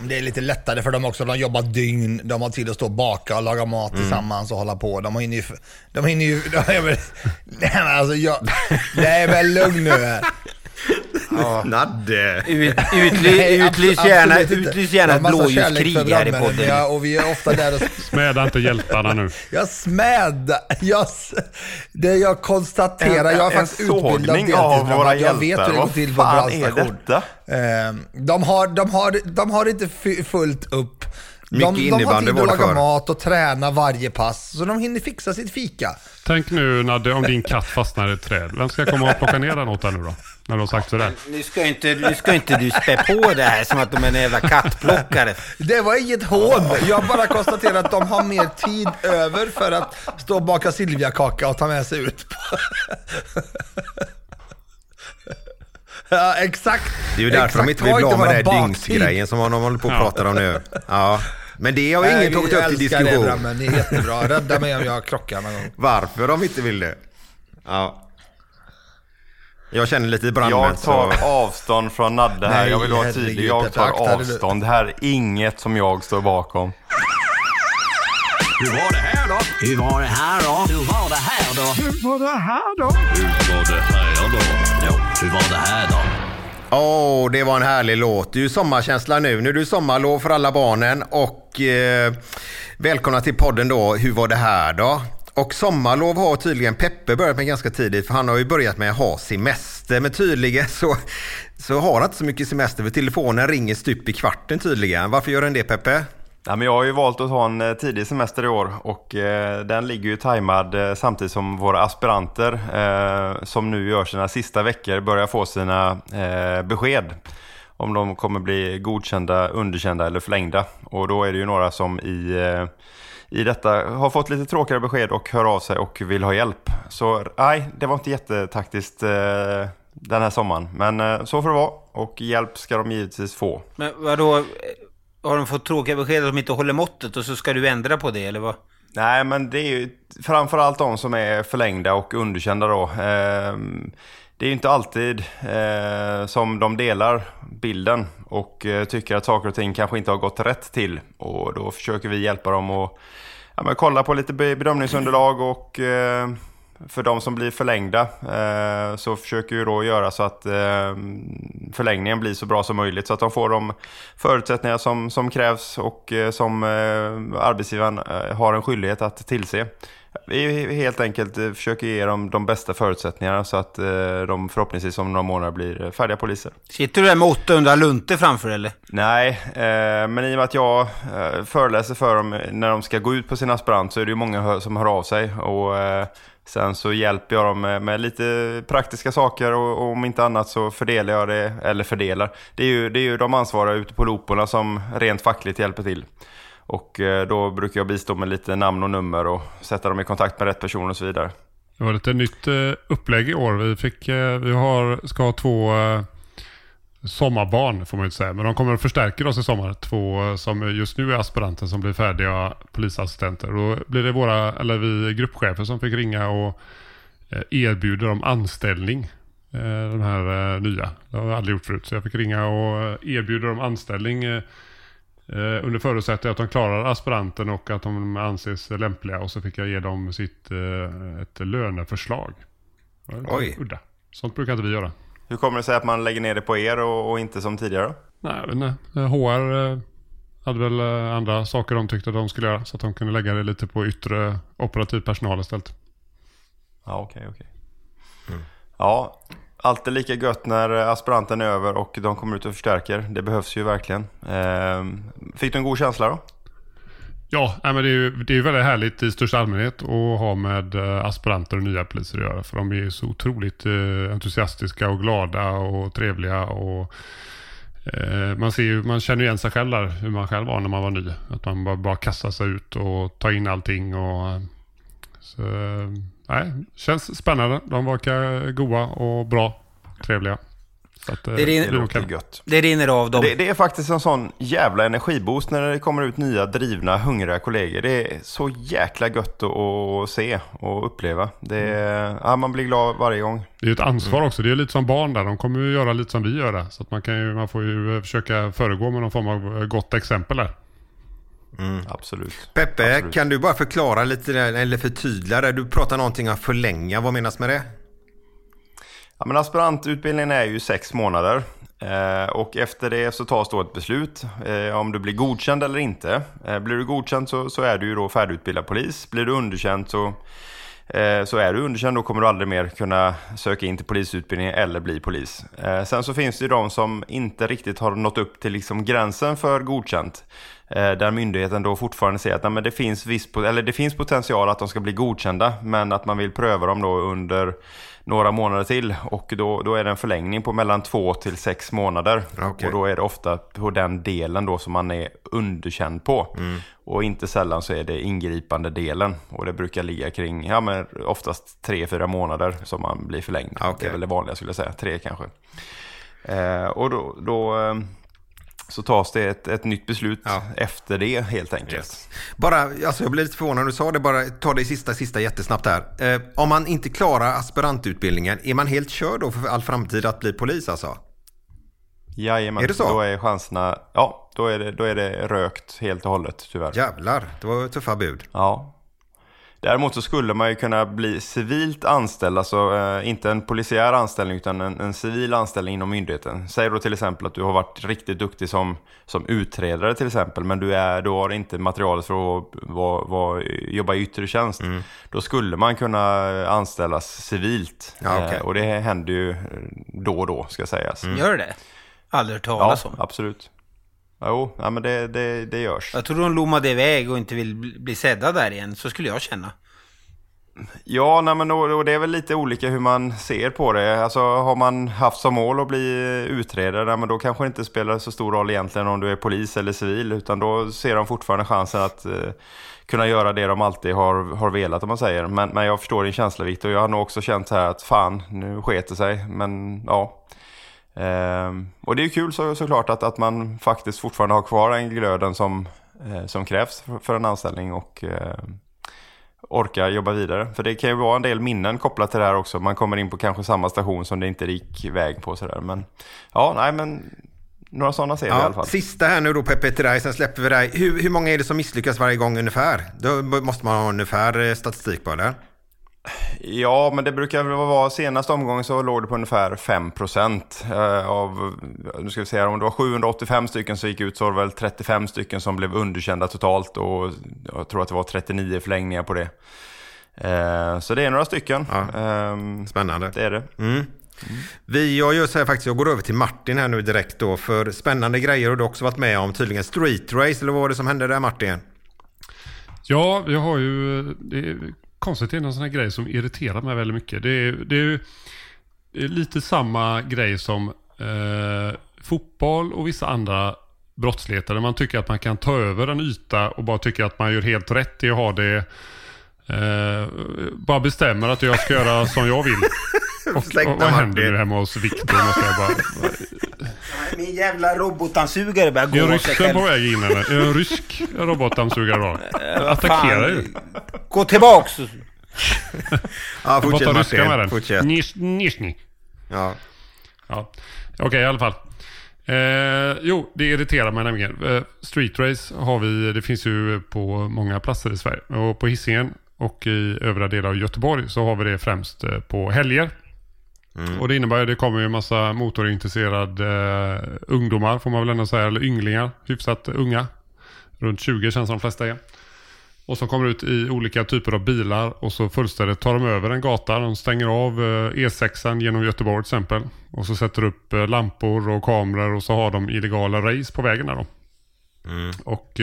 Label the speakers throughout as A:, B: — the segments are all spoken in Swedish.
A: Det är lite lättare för dem också. De jobbar dygn, de har tid att stå och baka och laga mat
B: Mm.
A: tillsammans och hålla på. De hinner ju... De hinner ju... De, nej men alltså jag... Nej men lugn nu här.
B: Nadde.
C: Ut,
A: Nej,
C: utly, utlys gärna,
A: absolut
C: utlys gärna
A: har
C: ett blåljuskrig här i podden.
A: ja, Och vi är ofta där och...
D: Smäda inte hjältarna nu.
A: Jag smäd... Jag, det jag konstaterar,
B: En-
A: jag
B: en
A: faktiskt
B: våra
A: deltidsbrandman. Jag vet hur det går
B: Vad
A: till på
B: fan är
A: brandstation.
B: detta?
A: Eh, De har, de, har, de har inte fullt upp. De,
B: Mycket
A: de har
B: innebandy
A: tid att laga mat och träna varje pass, så de hinner fixa sitt fika.
D: Tänk nu Nadde om din katt fastnar i ett träd. Vem ska komma och plocka ner den åt dig nu då? När du har sagt sådär.
C: Nu ska inte, nu ska inte du spä på det här som att de är en jävla kattplockare.
A: Det var inget hån. Jag bara konstaterar att de har mer tid över för att stå och baka Silviakaka och ta med sig ut. Ja, exakt.
B: Det är ju därför
A: exakt.
B: de inte vill bli av med den här dygnsgrejen som de håller på och
D: Ja.
B: pratar om nu. Ja. Men det har ju ingen tagit
A: jag
B: upp till
A: älskar Det,
B: diskussion.
A: Brammen. det är jättebra. Rädda mig om jag krockar någon gång.
B: Varför de inte vill det. Ja. Jag känner lite brandmän
E: Jag tar
B: så...
E: avstånd från Nadde här.
A: Nej,
E: jag vill vara tydlig. Jag tar avstånd. Det här är inget som jag står bakom.
F: Hur var det här då? Hur var det här då? Hur var det här då? Hur var det här då? Hur var det här då? Hur var det här då?
B: Åh, det var en härlig låt. Det är ju sommarkänsla nu. Nu är det sommarlov för alla barnen och eh, välkomna till podden då. Hur var det här då? Och sommarlov har tydligen Peppe börjat med ganska tidigt för han har ju börjat med att ha semester. Men tydligen så, så har han inte så mycket semester för telefonen ringer stup i kvarten tydligen. Varför gör den det Peppe?
E: Ja, men jag har ju valt att ta en eh, tidig semester i år och eh, den ligger ju tajmad eh, samtidigt som våra aspiranter eh, som nu gör sina sista veckor börjar få sina eh, besked om de kommer bli godkända, underkända eller förlängda. Och då är det ju några som i, eh, i detta har fått lite tråkigare besked och hör av sig och vill ha hjälp. Så nej, det var inte jättetaktiskt eh, den här sommaren. Men eh, så får det vara och hjälp ska de givetvis få.
C: Men vadå? Har de fått tråkiga besked att de inte håller måttet och så ska du ändra på det eller vad?
E: Nej, men det är ju framförallt de som är förlängda och underkända då. Ehm, det är ju inte alltid eh, som de delar bilden och eh, tycker att saker och ting kanske inte har gått rätt till. Och då försöker vi hjälpa dem att ja, men kolla på lite bedömningsunderlag och eh, för de som blir förlängda eh, så försöker vi då göra så att eh, förlängningen blir så bra som möjligt så att de får de förutsättningar som, som krävs och eh, som eh, arbetsgivaren eh, har en skyldighet att tillse. Vi helt enkelt eh, försöker ge dem de bästa förutsättningarna så att de förhoppningsvis om några månader blir färdiga poliser.
C: Sitter du där med 800 lunter framför eller?
E: Nej, men i och med att jag föreläser för dem när de ska gå ut på sin aspirant så är det ju många som hör av sig. Och sen så hjälper jag dem med, med lite praktiska saker och, och om inte annat så fördelar jag det, eller fördelar. Det är ju, det är ju de ansvariga ute på looporna som rent fackligt hjälper till. Och eh, då brukar jag bistå med lite namn och nummer och sätta dem i kontakt med rätt person och så vidare.
D: Det var lite nytt eh, upplägg i år. Vi, fick, eh, vi har, ska ha två sommarbarn får man ju inte säga. Men de kommer att förstärka oss i sommar. Två som just nu är aspiranter som blir färdiga polisassistenter. Då blir det våra, eller vi gruppchefer som fick ringa och eh, erbjuda dem anställning. eh, De här eh, nya. Det har jag aldrig gjort förut. Så jag fick ringa och erbjuda dem anställning under förutsättning att de klarar aspiranten och att de anses lämpliga. Och så fick jag ge dem sitt, ett löneförslag.
B: Oj.
D: Udda. Sånt brukar inte vi göra.
E: Hur kommer det sig att man lägger ner det på er och, och inte som tidigare?
D: Nej, jag vet inte. Eh, HR eh, hade väl eh, andra saker de tyckte att de skulle göra. Så att de kunde lägga det lite på yttre operativ personal istället.
E: Ja, okej, okej. Ja, alltid lika gött när aspiranten är över och de kommer ut och förstärker. Det behövs ju verkligen. Ehm, Fick du en god känsla då?
D: Ja, nej, men det är ju det är väldigt härligt i största allmänhet att ha med eh, aspiranter och nya poliser att göra. För de är ju så otroligt eh, entusiastiska och glada och trevliga. Och, eh, man, ser ju, man känner ju igen sig själv där, hur man själv var när man var ny. Att man bara, bara kastar sig ut och tar in allting. Och, så, nej, känns spännande. De verkar goa och bra. Trevliga. Att, eh,
C: Det rinner-
D: nog
E: låter gött.
C: Det rinner av dem.
E: Det, det är faktiskt en sån jävla energiboost när det kommer ut nya drivna, hungriga kollegor. Det är så jäkla gött att, att se och uppleva. Det är, ja, man blir glad varje gång.
D: Det är ju ett ansvar också. Det är lite som barn där. De kommer ju göra lite som vi gör där. Så att man, kan ju, man får ju försöka föregå med någon form av eh, gott exempel där.
E: Absolut.
B: Peppe,
E: Absolut.
B: kan du bara förklara lite eller förtydliga det? Du pratar någonting om förlänga. Vad menas med det?
E: Ja, men aspirantutbildningen är ju sex månader. Eh, och efter det så tas då ett beslut eh, om du blir godkänd eller inte. Eh, blir du godkänd så, så är du ju då färdigutbildad polis. Blir du underkänd så, eh, så är du underkänd. Då kommer du aldrig mer kunna söka in till polisutbildningen eller bli polis. Eh, sen så finns det ju de som inte riktigt har nått upp till liksom gränsen för godkänt. Eh, där myndigheten då fortfarande säger att nej, men det, finns viss, eller det finns potential att de ska bli godkända. Men att man vill pröva dem då under några månader till och då, då är det en förlängning på mellan två till sex månader.
B: Okej.
E: Och då är det ofta på den delen då som man är underkänd på. Och inte sällan så är det ingripande delen och det brukar ligga kring, ja men oftast tre, fyra månader som man blir förlängd.
B: Okej.
E: Det är väl det vanliga skulle jag säga, tre kanske. Eh, och då, då eh, så tas det ett, ett nytt beslut
B: Ja.
E: efter det helt enkelt.
B: Bara, alltså jag blev lite förvånad när du sa det, bara ta det sista, sista jättesnabbt här. Eh, om man inte klarar aspirantutbildningen, är man helt körd då för all framtid att bli polis alltså?
E: Jajamän,
B: Är det så?
E: då är chanserna, ja, då är det, då är det rökt helt och hållet tyvärr.
B: Jävlar, det var tuffa bud.
E: Ja. Däremot så skulle man ju kunna bli civilt anställd, alltså eh, inte en polisiär anställning utan en, en civil anställning inom myndigheten. Säg då till exempel att du har varit riktigt duktig som, som utredare till exempel, men du, är, du har inte materialet för att vara, vara, jobba i yttre tjänst. Då skulle man kunna anställas civilt.
B: Ja, okej.
E: Eh, och det händer ju då och då, ska sägas.
C: Gör det? Aldrig hört
E: Ja,
C: talas om.
E: absolut. Jo, ja, men det, det, det görs.
C: Jag tror de lommade iväg och inte vill bli- sedda där igen. Så skulle jag känna.
E: Ja, nej, men då, det är väl lite olika hur man ser på det. Alltså, har man haft som mål att bli utredare, men då kanske det inte spelar så stor roll egentligen om du är polis eller civil. Utan då ser de fortfarande chansen att eh, kunna göra det de alltid har, har velat, om man säger. Men, men jag förstår din känsla, Victor. Jag har nog också känt så här att fan, nu sket det sig. Men ja. Ehm, och det är ju kul så, såklart att, att man faktiskt fortfarande har kvar den glöden som, eh, som krävs för, för en anställning. och... Eh, orkar jobba vidare. För det kan ju vara en del minnen kopplat till det här också. Man kommer in på kanske samma station som det inte gick väg på sådär. Men ja, nej men några sådana ser vi i alla
B: Ja,
E: fall.
B: sista här nu då Peppe till dig, sen släpper vi dig. Hur, hur många är det som misslyckas varje gång ungefär? Då måste man ha ungefär eh, statistik på eller?
E: Ja, men det brukar väl vara senaste omgången så låg det på ungefär 5% eh, av, nu ska vi här, om det var 785 stycken som gick ut så var det väl 35 stycken som blev underkända totalt och jag tror att det var 39 förlängningar på det. Eh, Så det är några stycken.
B: Ja.
E: Ehm,
B: Spännande.
E: Det är det.
B: Mm. Vi, jag gör så här faktiskt, jag går över till Martin här nu direkt då. För spännande grejer har du också varit med om. Tydligen street race, eller vad var det som hände där Martin?
D: Ja, jag har ju... Det är konstigt, det är någon sån här grej som irriterar mig väldigt mycket. Det är, det är, det är lite samma grej som eh, fotboll och vissa andra brottsligheter. Där man tycker att man kan ta över en yta och bara tycker att man gör helt rätt i att ha det... Eh, bara bestämmer att jag ska göra som jag vill. Och, och vad händer nu hemma hos Viktor? Måste jag bara,
C: Min jävla robotdammsugare börjar gå
D: Är ryssen på väg in eller? Är en rysk robotdammsugare då? Attackerar ju.
C: Gå tillbaks!
B: Ja, fortsätt Martin. Fortsätt.
D: Nischni.
B: Ja.
D: Ja. Okej, i alla fall. Eh, jo, det irriterar mig nämligen. Eh, street race har vi, det finns ju på många platser i Sverige. Och på Hisingen och i övriga delar av Göteborg så har vi det främst eh, på helger. Och det innebär ju, det kommer ju en massa motorintresserade eh, ungdomar får man väl ändå säga, eller ynglingar, hyfsat unga. Runt 20 känns som de flesta är. Och så kommer ut i olika typer av bilar och så fullständigt tar de över en gata. De stänger av eh, E6 genom Göteborg till exempel. Och så sätter upp eh, lampor och kameror och så har de illegala race på vägen där då. Och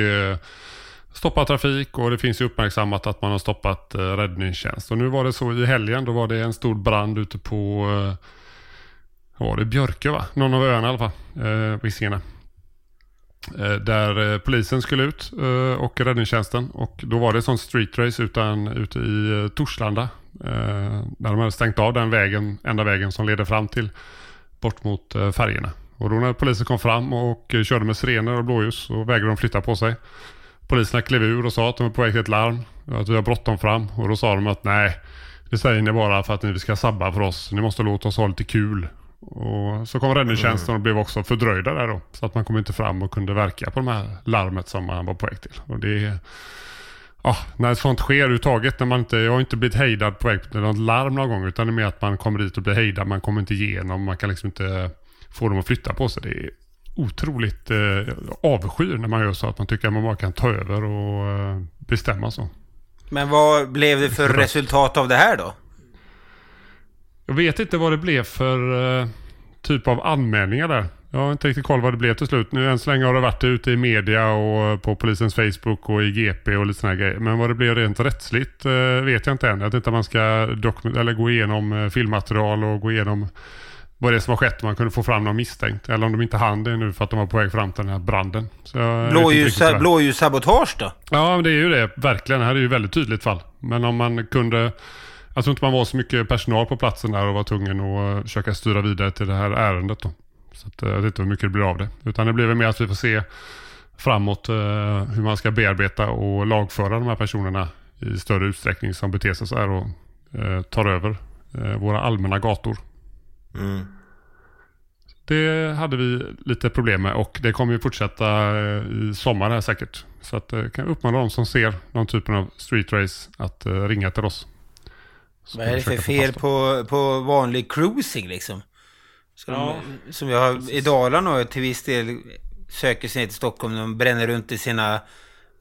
D: Stoppa trafik och det finns ju uppmärksammat att man har stoppat eh, räddningstjänst. Och nu var det så i helgen, då var det en stor brand ute på eh, vad var det Björkö va? Någon av öarna i alla fall. Eh, på Eh, Där eh, polisen skulle ut eh, och räddningstjänsten. Och då var det ett sånt street race utan, ute i eh, Torslanda. eh, Där de hade stängt av den vägen, enda vägen som leder fram till bort mot eh, färgerna. Och då när polisen kom fram och eh, körde med sirener och blåljus så vägrade de flytta på sig. Poliserna klev ur och sa att de var på väg till ett larm. Att vi har bråttom fram. Och då sa de att nej, det säger ni bara för att ni ska sabba för oss. Ni måste låta oss ha lite kul. Och så kom räddningstjänsten och blev också fördröjda där då. Så att man kom inte fram och kunde verka på de här larmet som man var på väg till. Och det Ja, när sånt sker överhuvudtaget, när man inte, jag har inte blivit hejdad på väg till något larm någon gång, utan det är mer att man kommer dit och blir hejdad, man kommer inte igenom, man kan liksom inte få dem att flytta på sig. Det är otroligt eh, avskyr när man gör så, att man tycker att man bara kan ta över och eh, bestämma så.
C: Men vad blev det för resultat av det här då?
D: Jag vet inte vad det blev för eh, typ av anmälningar där. Jag har inte riktigt koll vad det blev till slut. Nu än så länge har det varit ute i media och på polisens Facebook och i GP och lite sådana grejer. Men vad det blev rent rättsligt eh, vet jag inte än. Jag vet inte om man ska eller gå igenom eh, filmmaterial och gå igenom vad det är som har skett. Om man kunde få fram någon misstänkt. Eller om de inte hann det nu för att de var på väg fram till den här branden.
C: Blåljus, blåljussabotage då?
D: Ja, det är ju det. Verkligen. Det här är ju ett väldigt tydligt fall. Men om man kunde... Jag tror inte man var så mycket personal på platsen där och var tvungen att eh, försöka styra vidare till det här ärendet då. Så att, eh, jag vet inte hur mycket det blir av det. Utan det blir väl mer att vi får se framåt eh, hur man ska bearbeta och lagföra de här personerna i större utsträckning som beter sig så här och eh, tar över eh, våra allmänna gator.
B: Mm.
D: Det hade vi lite problem med och det kommer ju fortsätta eh, i sommar här säkert. Så att eh, kan jag uppmana de som ser någon typen av street race att eh, ringa till oss. Så
C: Vad är det
D: vi
C: för fel på, på vanlig cruising liksom? Som,
D: Ja,
C: som jag har i Dalarna och till viss del söker sig ner till Stockholm. De bränner runt i sina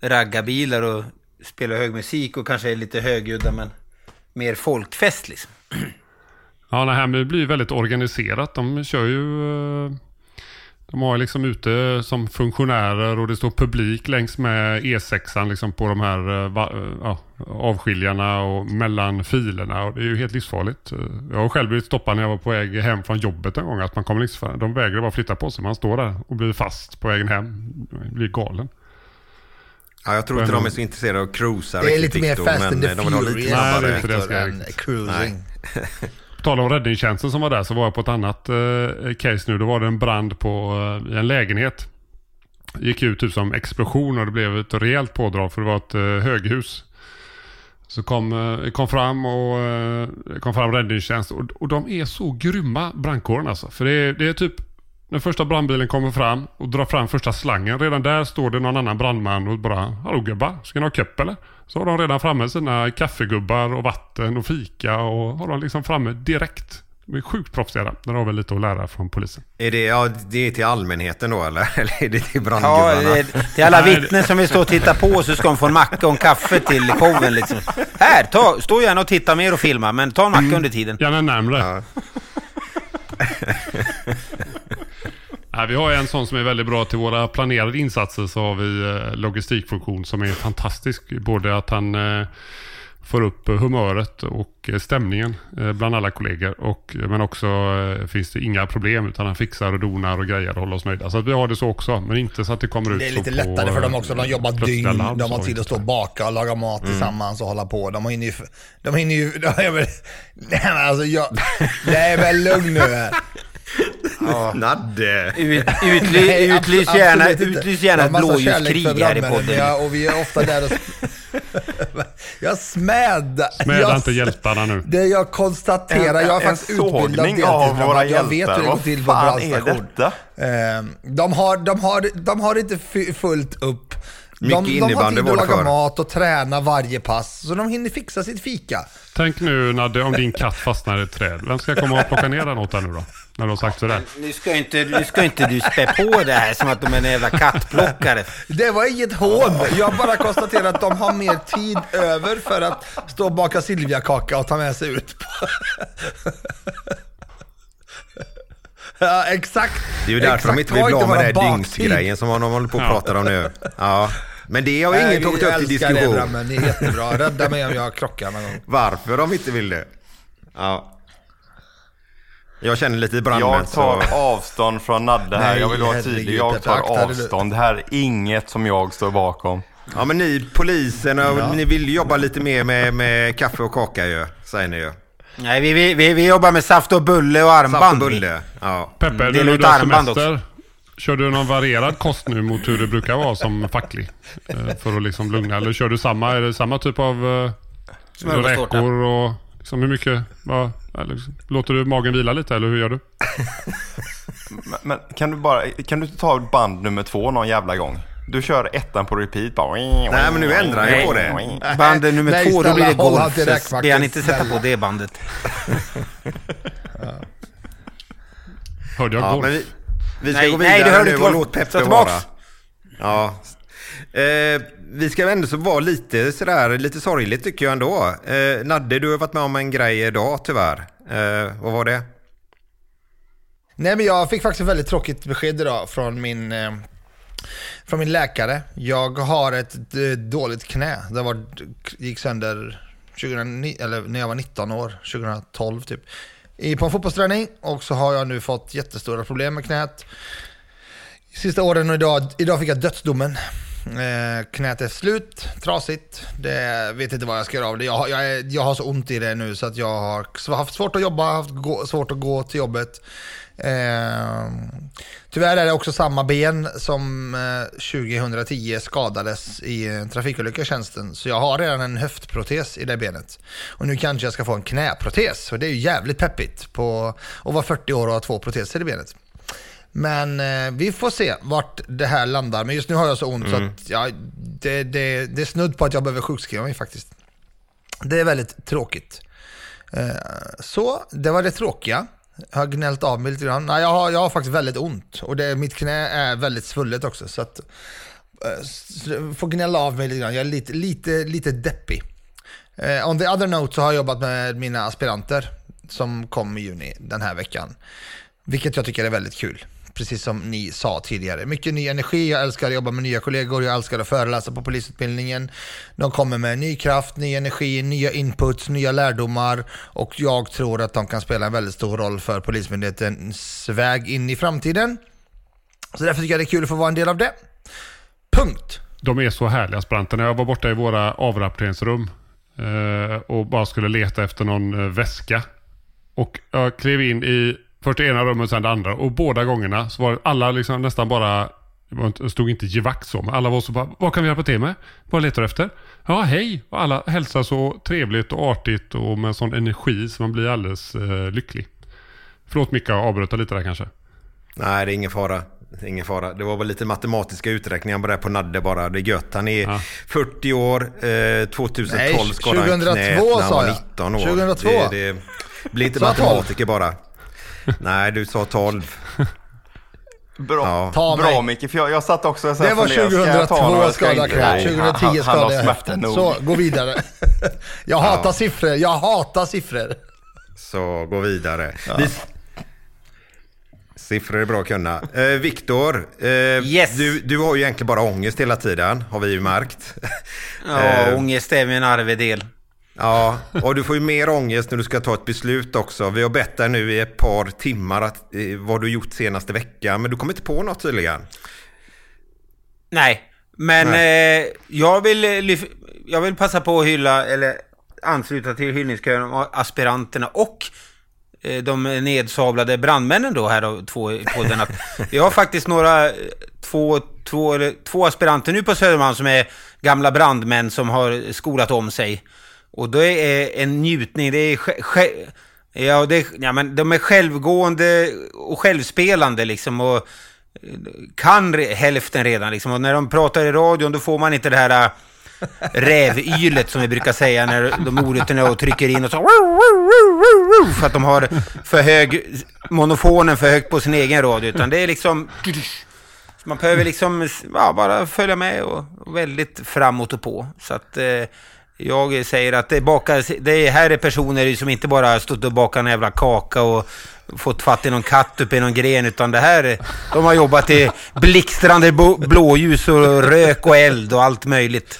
C: raggarbilar och spelar hög musik och kanske är lite högljudda men mer folkfest liksom.
D: Ja, men det blir ju väldigt organiserat. De kör ju... eh, De har liksom ute som funktionärer och det står publik längs med E6 liksom på de här eh, eh, ja, avskiljarna och mellan filerna. Och det är ju helt livsfarligt. Jag har själv blivit stoppad när jag var på väg hem från jobbet en gång. Att man kommer liksom, de vägrar bara flytta på sig. Man står där och blir fast på vägen hem. Man blir galen.
B: Ja, jag tror inte de är så intresserade av att cruisa
A: Det är lite mer fast
B: men
A: and the furious
D: Nej, det är inte det jag ska
A: cruising.
D: På tal om räddningstjänsten som var där så var jag på ett annat eh, case nu. Då var det en brand på eh, en lägenhet. Gick ut typ som explosion och det blev ett rejält pådrag för det var ett eh, höghus. Så kom, eh, kom fram och eh, kom fram räddningstjänst och, och de är så grymma brandkåren alltså. För det är, det är typ när första brandbilen kommer fram och drar fram första slangen. Redan där står det någon annan brandman och bara Hallå gubbar, ska ni ha köpp eller? Så har de redan framme sina kaffegubbar och vatten och fika och har de liksom framme direkt. De är sjukt proffsiga där. Har vi lite att lära från polisen.
B: Är det, ja, det är till allmänheten då eller? Eller är det till
C: Ja,
B: brandgubbarna?
C: det, till alla vittnen som vill stå och titta på så ska de få en macka och en kaffe till showen liksom. Här, ta, stå gärna och titta mer och filma, men ta en macka under tiden.
D: Gärna närmre.
B: Ja.
D: Nej, vi har en sån som är väldigt bra till våra planerade insatser så har vi eh, logistikfunktion som är fantastisk. Både att han eh, får upp humöret och eh, stämningen bland alla kollegor. Och, men också finns det inga problem utan han fixar och donar och grejer och håller oss nöjda. Så att vi har det så också. Men inte så att det kommer ut
A: Det är lite lättare för dem också. De jobbar dygn, de har tid att stå och baka och laga mat
D: Mm.
A: tillsammans och hålla på. De hinner ju... De hinner ju... De, jag nej men alltså jag... Det är väl lugn nu här.
B: Nadde.
C: Ut, utly,
A: Nej,
C: utlys gärna,
A: absolut inte.
C: utlys gärna
A: Jag har
C: ett blåljuskrig här i podden.
A: Ja, och vi är ofta där och... jag smädar.
D: Smäda
A: jag,
D: inte hjältarna nu.
A: Det jag konstaterar,
E: En-
A: jag är faktiskt utbildad deltidsbrandman. Jag vet hur det går
E: Vad
A: till på
E: detta?
A: Ehm, De har, de, har, de har inte fullt upp. De,
B: Mycket
A: de har
B: innebandy
A: tid att laga mat och träna varje pass, så de hinner fixa sitt fika.
D: Tänk nu Nadde om din katt fastnar i ett träd. Vem ska komma och plocka ner den åt dig nu då? När har sagt sådär.
C: Nu ska inte, nu ska inte du spä på det här som att de är en jävla kattplockare.
A: Det var inget hån. Jag bara konstaterar att de har mer tid över för att stå och baka Silviakaka och ta med sig ut. ja, exakt.
B: Det är ju därför de inte vill bli av med den här dyngsgrejen som de håller på och
D: Ja.
B: pratar om nu. Ja. Men det har ingen
A: Nej,
B: tagit upp till
A: älskar det,
B: diskussion.
A: Brammen. Det är jättebra. Rädda mig om jag krockar någon gång.
B: Varför de inte vill det. Ja. Jag känner lite brandmän
E: Jag tar
B: så...
E: avstånd från Nadde här.
A: Nej,
E: jag vill vara tydlig. Jag tar avstånd. Det här är inget som jag står bakom.
B: Ja men ni polisen, och ni vill jobba lite mer med, med kaffe och kaka ju, säger ni ju.
C: Nej, vi, vi, vi, vi jobbar med saft och bulle och
B: Saft
C: armband.
B: och bulle. Ja.
D: Peppe,
C: Mm,
D: nu när du har semester. Kör du någon varierad kost nu mot hur det brukar vara som facklig? Eh, För att liksom lugna. Eller kör du samma, är det samma typ av
C: Smörgåstårta.
D: räkor och liksom hur mycket? Vad, liksom, låter du magen vila lite eller hur gör du?
E: Men, men kan du bara, kan du inte ta band nummer två någon jävla gång? Du kör ettan på repeat bara.
B: Nej men nu ändrar jag på det.
C: Bandet nummer
A: Nej,
C: två, då blir det golf. Det han inte sätta på det bandet.
D: Hörde jag
B: Ja,
D: golf?
B: vi, vi ska
C: Nej,
B: gå
C: nej,
B: vidare
C: det hörde
B: nu
C: inte
B: och
C: vad-
B: låt Peppe
C: tillbaks.
B: vara. Ja. Eh, vi ska ändå så vara lite sådär, lite sorgligt tycker jag ändå. Eh, Nadde, du har varit med om en grej idag tyvärr. Eh, vad var det?
A: Nej men jag fick faktiskt ett väldigt tråkigt besked idag från min, eh, från min läkare. Jag har ett eh, dåligt knä. Det var, gick sönder 2009, eller när jag var 19 år, 2012 typ. I, på en fotbollsträning och så har jag nu fått jättestora problem med knät. Sista åren och idag, idag fick jag dödsdomen. Eh, knät är slut, trasigt. Det vet inte vad jag ska göra av det. Jag, har- jag, är, jag har så ont i det nu så att jag har haft svårt att jobba, haft gå, svårt att gå till jobbet. Eh, tyvärr är det också samma ben som eh, 2010 skadades i en trafikolycka i tjänsten. Så jag har redan en höftprotes i det benet. Och nu kanske jag ska få en knäprotes. Och det är ju jävligt peppigt på att vara 40 år och ha två proteser i benet. Men eh, vi får se vart det här landar. Men just nu har jag så ont så att ja, det, det, det är snudd på att jag behöver sjukskriva mig faktiskt. Det är väldigt tråkigt. Eh, så, det var det tråkiga. Jag har gnällt av mig lite grann. Nej, jag har, jag har faktiskt väldigt ont. Och det, mitt knä är väldigt svullet också. Så att, eh, får gnälla av mig lite grann. Jag är lite, lite, lite deppig. Eh, on the other note så har jag jobbat med mina aspiranter som kom i juni den här veckan. Vilket jag tycker är väldigt kul. Precis som ni sa tidigare. Mycket ny energi, jag älskar att jobba med nya kollegor, jag älskar att föreläsa på polisutbildningen. De kommer med ny kraft, ny energi, nya inputs, nya lärdomar och jag tror att de kan spela en väldigt stor roll för Polismyndighetens väg in i framtiden. Så därför tycker jag det är kul att få vara en del av det. Punkt.
D: De är så härliga aspiranterna. Jag var borta i våra avrapporteringsrum eh, och bara skulle leta efter någon eh, väska. Och jag klev in i först det ena rummet och sen det andra. Och båda gångerna så var alla liksom nästan bara, det stod inte givakt så, men alla var så bara, vad kan vi hjälpa till med? Vad letar du efter? Ja, hej! Och alla hälsar så trevligt och artigt och med sån energi så man blir alldeles eh, lycklig. Förlåt Micke, jag avbröt lite där kanske.
B: Nej, det är ingen fara. Ingen fara. Det var väl lite matematiska uträkningar på det här på Nadde bara. Det är gött. Han är
D: Ja.
B: 40 år. Eh, 2012
A: Nej,
B: skadade han
A: 2002
B: knät när han
A: sa
B: var
A: jag.
B: 19 år.
A: 2002.
B: Det, det blir inte
A: Sa jag 12?
B: matematiker bara. Nej, du sa 12.
E: Bra,
B: Ja.
A: Ta mig.
E: bra Micke, för jag, jag satt också så här
A: Det var
E: och funderade, ska jag ta
A: 2002
E: några? Ska jag
A: skadade
E: inte?
A: knät,
E: Nej,
A: 2010
E: han- han har
A: skadade jag
E: smärta
A: höften.
E: nog.
A: Så, gå vidare. jag hatar siffror, jag hatar siffror.
B: Så gå vidare. Vi... Siffror är bra att kunna. Eh, Viktor, eh,
C: Yes.
B: du, du har ju egentligen bara ångest hela tiden, har vi ju märkt.
C: Ja,
B: Eh,
C: ångest är min arvedel.
B: Ja, och du får ju mer ångest när du ska ta ett beslut också. Vi har bett dig nu i ett par timmar att, eh, vad du gjort senaste veckan, men du kommer inte på något tydligen.
C: Nej, men eh, jag, vill, eh, jag vill passa på att hylla, eller ansluta till hyllningskören av aspiranterna och eh, de nedsablade brandmännen då här då, två i podden vi har faktiskt några, två, två, eller, två aspiranter nu på Södermalm som är gamla brandmän som har skolat om sig. Och då är en njutning, det är Ja, det, ja, men de är självgående och självspelande liksom och eh, kan re, hälften redan liksom. Och när de pratar i radion då får man inte det här eh, rävylet som vi brukar säga när de orutorna och trycker in och så för att de har för hög monofonen för högt på sin egen radio utan det är liksom man behöver liksom ja, bara följa med och, och väldigt framåt och på så att eh, jag säger att det, bakar, det här är personer som inte bara har stått och bakat en jävla kaka och fått fatt i någon katt uppe i någon gren, utan det här, är- de har jobbat i blixtrande blåljus och rök och eld och allt möjligt.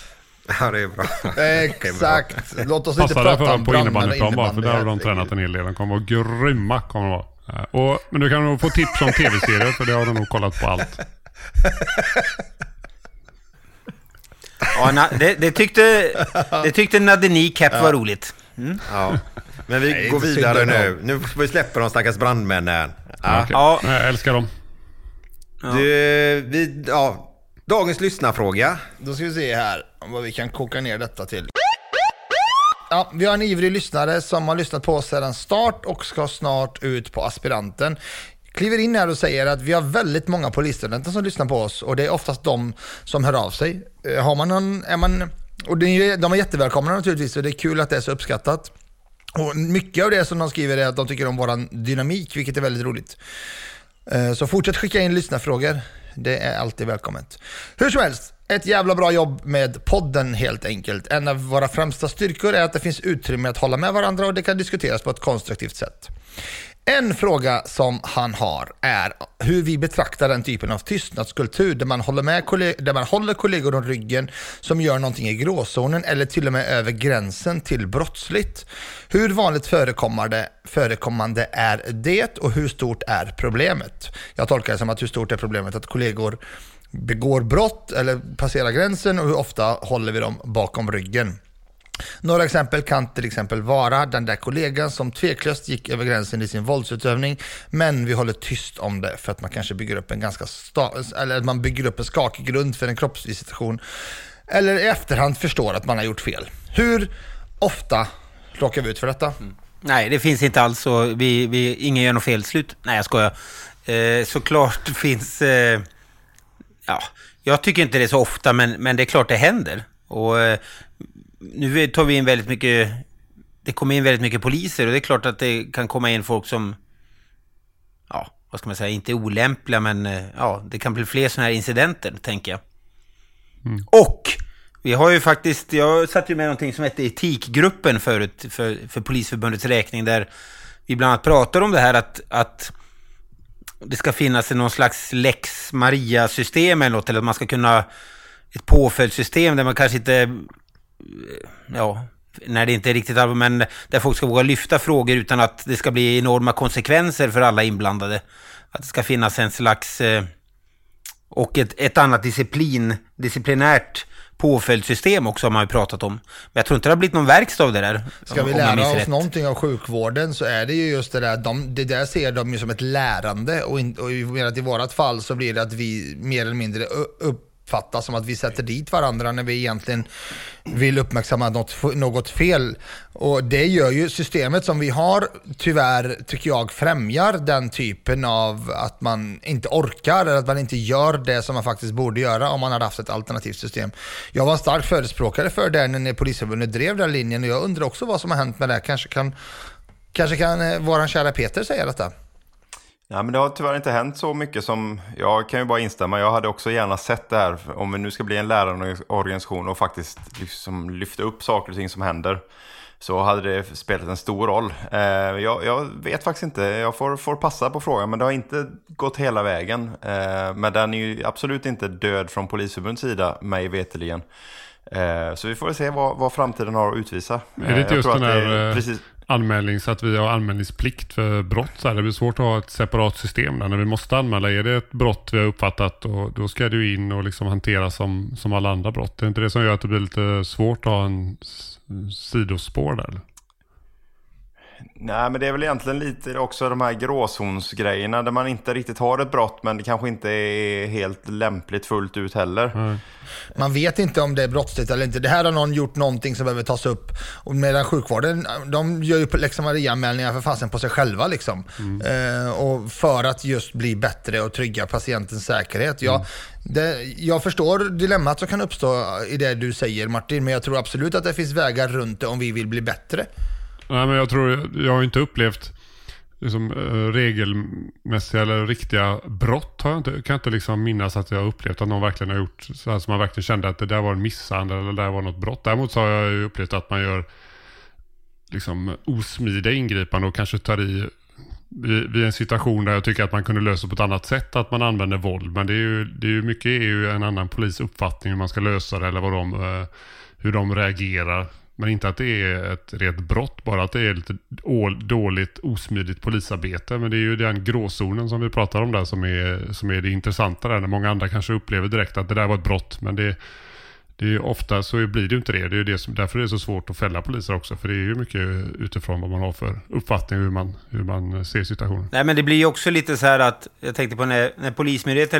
B: Ja, det är bra.
A: Exakt. Låt oss inte
D: Passa
A: prata
D: för
A: om
D: på innebandyplan bara, för där har de tränat en hel del. De kommer vara grymma. Kommer de vara. Eh, Och, men du kan nog få tips om tv-serier, för det har du nog kollat på allt.
C: Ja, na, det, det, tyckte, det tyckte Nadeni Cap var roligt. Mm.
B: Ja. Men vi
A: Nej,
B: går vidare nu. Nu får vi släppa de stackars brandmännen. Ja.
D: Okej.
C: Ja.
D: Jag älskar dem.
B: Du, vi, ja, dagens lyssnarfråga.
A: Då ska vi se här vad vi kan koka ner detta till. Ja, vi har en ivrig lyssnare som har lyssnat på oss sedan start och ska snart ut på aspiranten. Kliver in här och säger att vi har väldigt många polisstudenter som lyssnar på oss och det är oftast de som hör av sig. Eh, har man någon, är man, och de är jättevälkomna naturligtvis och det är kul att det är så uppskattat. Och mycket av det som de skriver är att de tycker om vår dynamik, vilket är väldigt roligt. Eh, så fortsätt skicka in lyssnarfrågor. Det är alltid välkommet. Hur som helst, ett jävla bra jobb med podden helt enkelt. En av våra främsta styrkor är att det finns utrymme att hålla med varandra och det kan diskuteras på ett konstruktivt sätt. En fråga som han har är hur vi betraktar den typen av tystnadskultur där man håller, med kolleg- där man håller kollegor om ryggen som gör någonting i gråzonen eller till och med över gränsen till brottsligt. Hur vanligt förekommande, förekommande är det och hur stort är problemet? Jag tolkar det som att hur stort är problemet att kollegor begår brott eller passerar gränsen och hur ofta håller vi dem bakom ryggen? Några exempel kan till exempel vara den där kollegan som tveklöst gick över gränsen i sin våldsutövning, men vi håller tyst om det för att man kanske bygger upp en ganska sta- eller att man bygger upp en skakig grund för en kroppsvisitation, eller i efterhand förstår att man har gjort fel. Hur ofta råkar vi ut för detta? Mm.
C: Nej, det finns inte alls så vi, vi, ingen gör något felslut. Nej, jag skojar. Eh, såklart finns... Eh, ja, jag tycker inte det är så ofta, men, men det är klart det händer. Och eh, nu tar vi in väldigt mycket... Det kommer in väldigt mycket poliser och det är klart att det kan komma in folk som... Ja, vad ska man säga, inte olämpliga, men eh, ja, det kan bli fler sådana här incidenter, tänker jag. Och vi har ju faktiskt, jag satt ju med någonting som hette Etikgruppen förut för, för Polisförbundets räkning där vi bland annat pratar om det här att, att det ska finnas någon slags lex Maria-system eller något, eller att man ska kunna ett påföljdssystem där man kanske inte, ja, när det inte är riktigt allvar, men där folk ska våga lyfta frågor utan att det ska bli enorma konsekvenser för alla inblandade. Att det ska finnas en slags eh, och ett, ett annat disciplin, disciplinärt påföljdssystem också har man ju pratat om. Men jag tror inte det har blivit någon verkstad av det där.
A: Ska vi
C: om
A: lära oss
C: rätt.
A: någonting av sjukvården så är det ju just det där, de, det där ser de ju som ett lärande och, in, och i, i vårat fall så blir det att vi mer eller mindre u- uppfattas som att vi sätter dit varandra när vi egentligen vill uppmärksamma något, något fel. Och det gör ju systemet som vi har tyvärr, tycker jag, främjar den typen av att man inte orkar eller att man inte gör det som man faktiskt borde göra om man hade haft ett alternativt system. Jag var stark förespråkare för det när Polisförbundet drev den linjen och jag undrar också vad som har hänt med det. Kanske kan, kanske kan eh, våran kära Peter säga detta?
E: Ja, men det har tyvärr inte hänt så mycket som, jag kan ju bara instämma, jag hade också gärna sett det här, om vi nu ska bli en lärarorganisation och faktiskt liksom lyfta upp saker och ting som händer, så hade det spelat en stor roll. Eh, jag, jag vet faktiskt inte, jag får, får passa på frågan, men det har inte gått hela vägen. Eh, men den är ju absolut inte död från Polisförbundets sida, mig veteligen. Eh, så vi får väl se vad, vad framtiden har att utvisa.
D: Är det
E: Eh,
D: inte
E: jag
D: just den
E: att det
D: här
E: är anmälning
D: så att vi har anmälningsplikt för brott? Så här, det blir svårt att ha ett separat system där när vi måste anmäla. Är det ett brott vi har uppfattat och då ska det ju in och liksom hanteras som, som alla andra brott. Det är inte det som gör att det blir lite svårt att ha en sidospår där?
E: Nej, men det är väl egentligen lite också de här gråzonsgrejerna där man inte riktigt har ett brott men det kanske inte är helt lämpligt fullt ut heller.
D: Mm.
A: Man vet inte om det är brottsligt eller inte. Det här har någon gjort någonting som behöver tas upp. Och medan sjukvården, de gör ju lex Maria-anmälningar för fasen på sig själva liksom. Eh, och för att just bli bättre och trygga patientens säkerhet. Jag, det, jag förstår dilemmat som kan uppstå i det du säger Martin, men jag tror absolut att det finns vägar runt det om vi vill bli bättre.
D: Nej, men jag tror, jag har inte upplevt liksom, eh, regelmässiga eller riktiga brott. Har jag inte, kan jag inte liksom minnas att jag har upplevt att någon verkligen har gjort så här som man verkligen kände att det där var en misshandel eller det där var något brott. Däremot så har jag ju upplevt att man gör liksom osmidiga ingripanden och kanske tar i vid, vid en situation där jag tycker att man kunde lösa på ett annat sätt, att man använder våld. Men det är ju, det är ju mycket är ju en annan polis uppfattning hur man ska lösa det eller vad de, eh, hur de reagerar. Men inte att det är ett rent brott, bara att det är lite dåligt, osmidigt polisarbete. Men det är ju den gråzonen som vi pratar om där som är, som är det intressanta där. När många andra kanske upplever direkt att det där var ett brott. Men det, det är ofta så blir det ju inte det. Det är ju det som, därför är det så svårt att fälla poliser också. För det är ju mycket utifrån vad man har för uppfattning hur man, hur man ser situationen.
C: Nej, men det blir ju också lite så här att, jag tänkte på när, när Polismyndigheten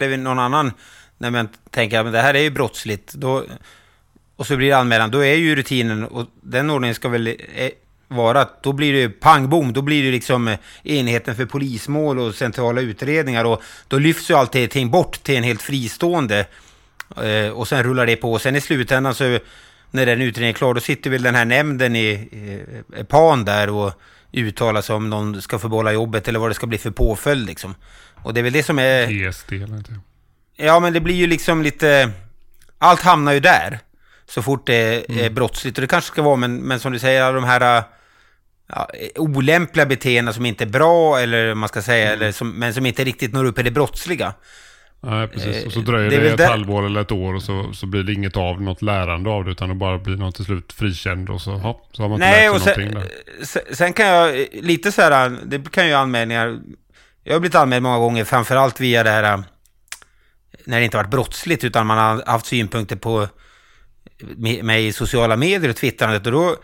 C: Upplever någon annan, när man tänker att det här är ju brottsligt, då, och så blir det anmälan, då är ju rutinen, och den ordningen ska väl eh, vara att då blir det pang bom, då blir det liksom eh, enheten för polismål och centrala utredningar och då lyfts ju allting bort till en helt fristående eh, och sen rullar det på. Och sen i slutändan så när den utredningen är klar då sitter väl den här nämnden i i PAN där och uttalar sig om någon ska få behålla jobbet eller vad det ska bli för påföljd liksom. Och det är väl det som är...
D: ESD eller inte.
C: Ja, men det blir ju liksom lite... Allt hamnar ju där. Så fort det är mm. brottsligt. Och det kanske ska vara, men, men som du säger, alla de här ja, olämpliga beteenden som inte är bra, eller man ska säga,
D: Mm.
C: eller som, men som inte riktigt når upp i det brottsliga.
D: Nej, precis. Och så
C: Eh,
D: dröjer
C: det
D: det, ett
C: där-
D: halvår eller ett år och så, så blir det inget av, något lärande av det. Utan det bara blir någon till slut frikänd och så, ja, så har man inte
C: Nej,
D: lärt
C: och
D: sig
C: sen,
D: någonting där.
C: sen, kan jag, lite så här, det kan ju anmälningar, jag har blivit anmäld många gånger, framförallt via det här, när det inte varit brottsligt, utan man har haft synpunkter på med- mig i sociala medier och twittrandet, och då,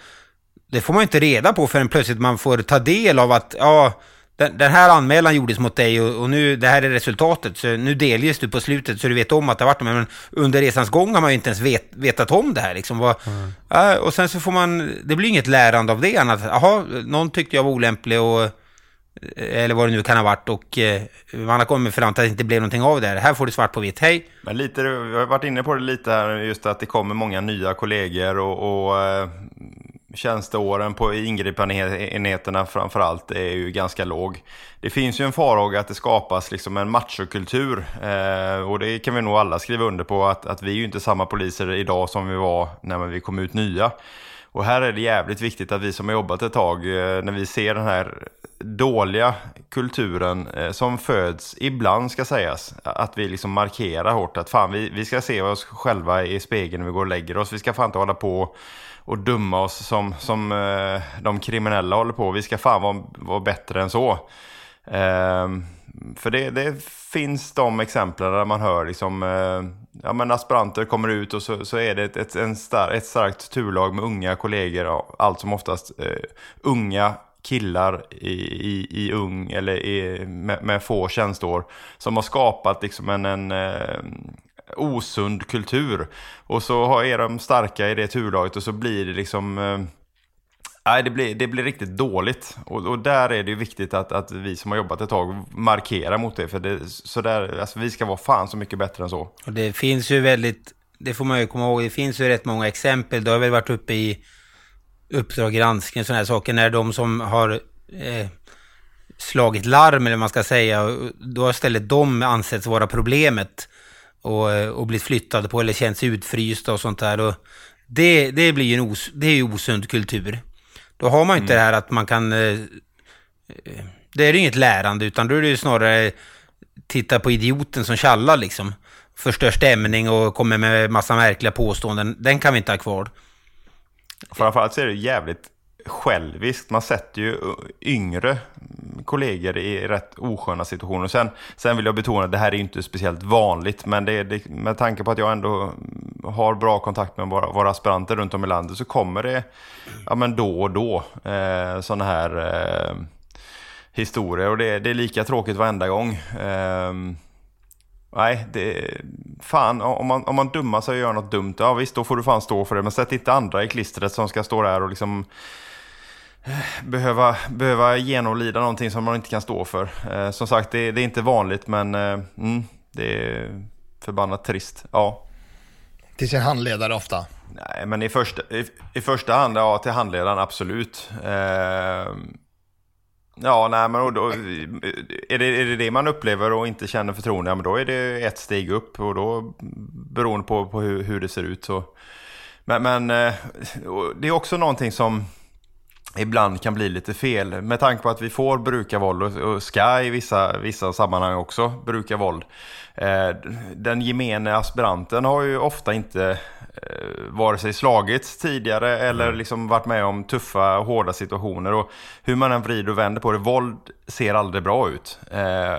C: det får man ju inte reda på förrän plötsligt man får ta del av att, ja, den, den här anmälan gjordes mot dig och, och nu, det här är resultatet, så nu delges du på slutet så du vet om att det har varit med, men under resans gång har man ju inte ens vet, vetat om det här liksom. Vad, ja, och sen så får man, det blir inget lärande av det annat, jaha, någon tyckte jag var olämplig och eller vad det nu kan ha varit och eh, man har kommit fram till att det inte blev någonting av det här. Här får du svart på vitt, hej.
E: Men lite, vi har varit inne på det lite här, just att det kommer många nya kollegor och, och eh, tjänsteåren på ingripandeenheterna framför allt är ju ganska låg. Det finns ju en farhåga att det skapas liksom en machokultur eh, och det kan vi nog alla skriva under på att, att vi är ju inte samma poliser idag som vi var när vi kom ut nya. Och här är det jävligt viktigt att vi som har jobbat ett tag, eh, när vi ser den här dåliga kulturen eh, som föds, ibland ska sägas, att vi liksom markerar hårt att fan vi, vi ska se oss själva i spegeln när vi går och lägger oss. Vi ska fan inte hålla på och dumma oss som, som eh, de kriminella håller på. Vi ska fan vara, vara bättre än så. Ehm, för det, det finns de exemplen där man hör liksom, eh, ja men aspiranter kommer ut och så, så är det ett, ett, en star, ett starkt turlag med unga kollegor, allt som oftast eh, unga killar i, i, i ung eller i, med, med få tjänsteår som har skapat liksom en, en eh, osund kultur. Och så har- är de starka i det turlaget och så blir det liksom... Eh, nej, det blir, det blir riktigt dåligt. Och, och där är det ju viktigt att, att vi som har jobbat ett tag markerar mot det. För det, så där, alltså, vi ska vara fan så mycket bättre än så.
C: Och det finns ju väldigt, det får man ju komma ihåg, det finns ju rätt många exempel. Det har väl varit uppe i Uppdrag granskning och sådana här saker. När de som har eh, slagit larm, eller vad man ska säga, då har istället de ansetts vara problemet. Och, eh, och blivit flyttade på eller känts utfrysta och sånt där. Och det, det blir ju en os, det är ju osund kultur. Då har man inte det här att man kan... Eh, eh, det är inget lärande, utan då är det ju snarare titta på idioten som tjallar liksom. Förstör stämning och kommer med massa märkliga påståenden. Den kan vi inte ha kvar.
E: Framförallt så är det jävligt själviskt. Man sätter ju yngre kollegor i rätt osköna situationer. Sen, sen vill jag betona att det här är inte speciellt vanligt, men det det, med tanke på att jag ändå har bra kontakt med våra, våra aspiranter runt om i landet så kommer det ja, men då och då eh, sådana här eh, historier. Och det, det är lika tråkigt varenda gång. Eh, Nej, det... Fan, om man, om man dummar sig och gör något dumt, ja visst, då får du fan stå för det. Men sätt inte andra i klistret som ska stå där och liksom behöva, behöva genomlida någonting som man inte kan stå för. Eh, som sagt, det, det är inte vanligt, men eh, mm, det är förbannat trist. Ja.
A: Till sin handledare ofta.
E: Nej, men i första, i, i första hand, ja, till handledaren, absolut. Eh, Ja, nej, men då, är, det, är det det man upplever och inte känner förtroende, ja, men då är det ett steg upp och då beroende på, på hur, hur det ser ut. Så. Men, men eh, det är också någonting som ibland kan bli lite fel med tanke på att vi får bruka våld och, och ska i vissa, vissa sammanhang också bruka våld. Eh, den gemene aspiranten har ju ofta inte eh, vare sig slagits tidigare eller liksom varit med om tuffa, hårda situationer. Och hur man än vrider och vänder på det, våld ser aldrig bra ut. Eh,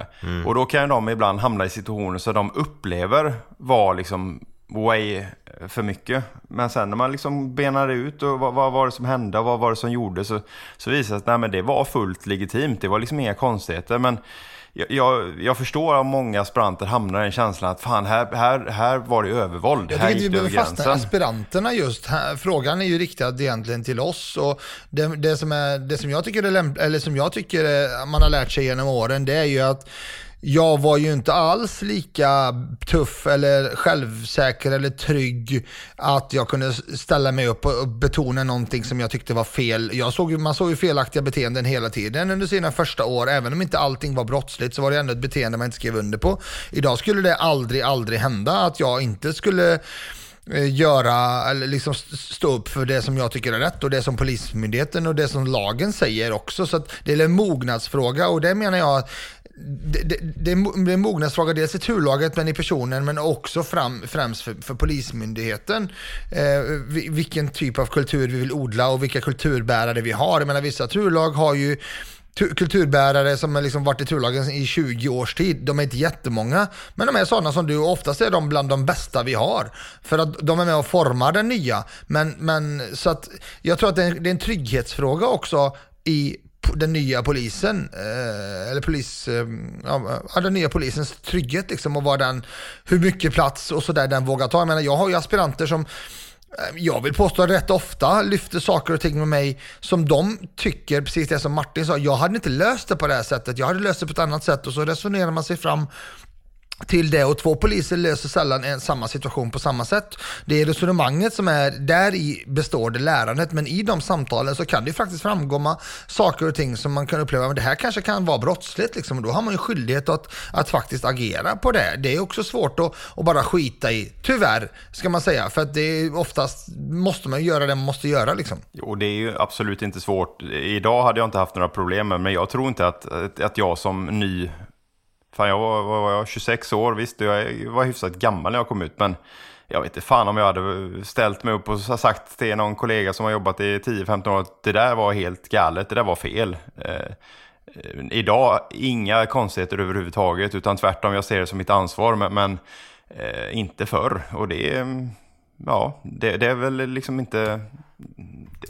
E: Och då kan de ibland hamna i situationer som de upplever var liksom way för mycket. Men sen när man liksom benar ut och vad, vad var det som hände och vad var det som gjorde så, så visar det sig att det var fullt legitimt. Det var liksom inga konstigheter. Men jag, jag, jag förstår att många aspiranter hamnar i den känslan att fan, här, här, här var det övervåld.
A: Jag
E: här
A: vi
E: gick över
A: behöver fastna aspiranterna just. Här, frågan är ju riktad egentligen till oss. Och det, det, som, är, det som jag tycker är lämp- eller som jag tycker man har lärt sig genom åren, det är ju att jag var ju inte alls lika tuff eller självsäker eller trygg att jag kunde ställa mig upp och betona någonting som jag tyckte var fel. Jag såg, man såg ju felaktiga beteenden hela tiden under sina första år. Även om inte allting var brottsligt så var det ändå ett beteende man inte skrev under på. Idag skulle det aldrig, aldrig hända att jag inte skulle eh, göra, eller liksom stå upp för det som jag tycker är rätt och det som Polismyndigheten och det som lagen säger också. Så att det är en mognadsfråga och det menar jag det, det, det är en mognadsfråga dels i turlaget men i personen men också fram, främst för, för Polismyndigheten. Eh, vilken typ av kultur vi vill odla och vilka kulturbärare vi har. Jag menar vissa turlag har ju kulturbärare som har liksom varit i turlagen i 20 års tid. De är inte jättemånga, men de är sådana som du. och Oftast är de bland de bästa vi har. För att de är med och formar den nya. Men, men så att jag tror att det är en, det är en trygghetsfråga också i den nya polisen, eh, eller polis, eh, ja, den nya polisens trygghet liksom och vad den, hur mycket plats och sådär den vågar ta. Jag menar, jag har ju aspiranter som eh, jag vill påstå rätt ofta lyfter saker och ting med mig som de tycker, precis det som Martin sa, jag hade inte löst det på det här sättet, jag hade löst det på ett annat sätt och så resonerar man sig fram till det och två poliser löser sällan en, samma situation på samma sätt. Det är resonemanget som är, där i består det lärandet men i de samtalen så kan det ju faktiskt framkomma saker och ting som man kan uppleva, men det här kanske kan vara brottsligt liksom och då har man ju skyldighet att, att faktiskt agera på det. Det är också svårt att, att bara skita i, tyvärr ska man säga, för att det är oftast måste man ju göra det man måste göra liksom.
E: Jo, det är ju absolut inte svårt. Idag hade jag inte haft några problem, men jag tror inte att, att jag som ny... Fan, jag var, var jag 26 år, visst, jag var hyfsat gammal när jag kom ut, men jag vet inte fan om jag hade ställt mig upp och sagt till någon kollega som har jobbat i 10-15 år att det där var helt galet, det där var fel. Eh, eh, idag, inga konstigheter överhuvudtaget, utan tvärtom, jag ser det som mitt ansvar, men, men eh, inte förr. Och det ja, det, det är väl liksom inte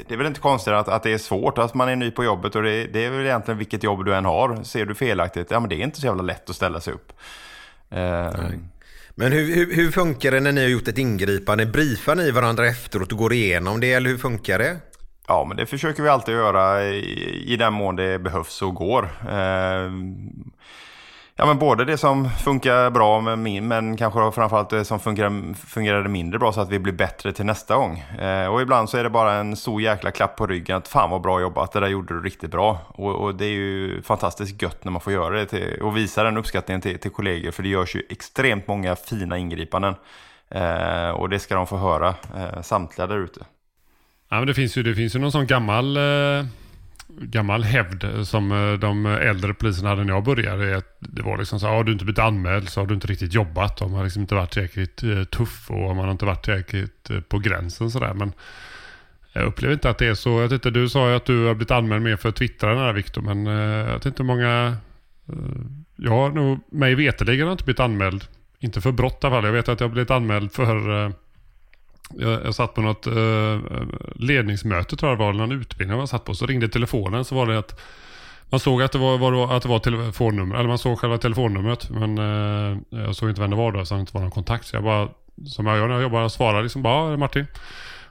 E: det- är väl inte konstigt att, att det är svårt, att man är ny på jobbet och det, det är väl egentligen vilket jobb du än har. Ser du felaktigt, ja men det är inte så jävla lätt att ställa sig upp. Eh,
B: Men hur, hur, hur funkar det när ni har gjort ett ingripande? Briefar ni varandra efteråt och går igenom det eller hur funkar det?
E: Ja, men det försöker vi alltid göra i, i den mån det behövs och går. Eh, ja, men både det som funkar bra med min, men kanske framförallt det som fungerar, fungerade mindre bra så att vi blir bättre till nästa gång. Eh, och ibland så är det bara en stor jäkla klapp på ryggen att fan vad bra jobbat, det där gjorde du riktigt bra. Och, och det är ju fantastiskt gött när man får göra det till, och visa den uppskattningen till, till kollegor för det görs ju extremt många fina ingripanden. Eh, och det ska de få höra, eh, samtliga där ute.
D: Ja, men det finns ju, det finns ju någon sån gammal, eh, gammal hävd som eh, de äldre poliserna hade när jag började. Det var liksom så här, ah, har du inte blivit anmäld så har du inte riktigt jobbat. De har liksom inte varit tillräckligt eh, tuff och man har inte varit tillräckligt eh, på gränsen sådär. Men jag upplever inte att det är så. Jag tyckte du sa ju att du har blivit anmäld mer för twittrarna där Viktor, men jag vet inte hur många... Jag har nog, mig veterligen har inte blivit anmäld. Inte för brott i alla fall. Jag vet att jag har blivit anmäld för jag, jag satt på något eh, ledningsmöte tror jag det var, eller någon utbildning jag satt på. Så ringde telefonen så var det att man såg att det var, var, att det var telefonnummer, eller man såg själva telefonnumret. Men eh, jag såg inte vem det var då, så det inte var någon kontakt. Så jag bara, som jag gör när jag jobbar, svarar liksom bara, ja, det är Martin.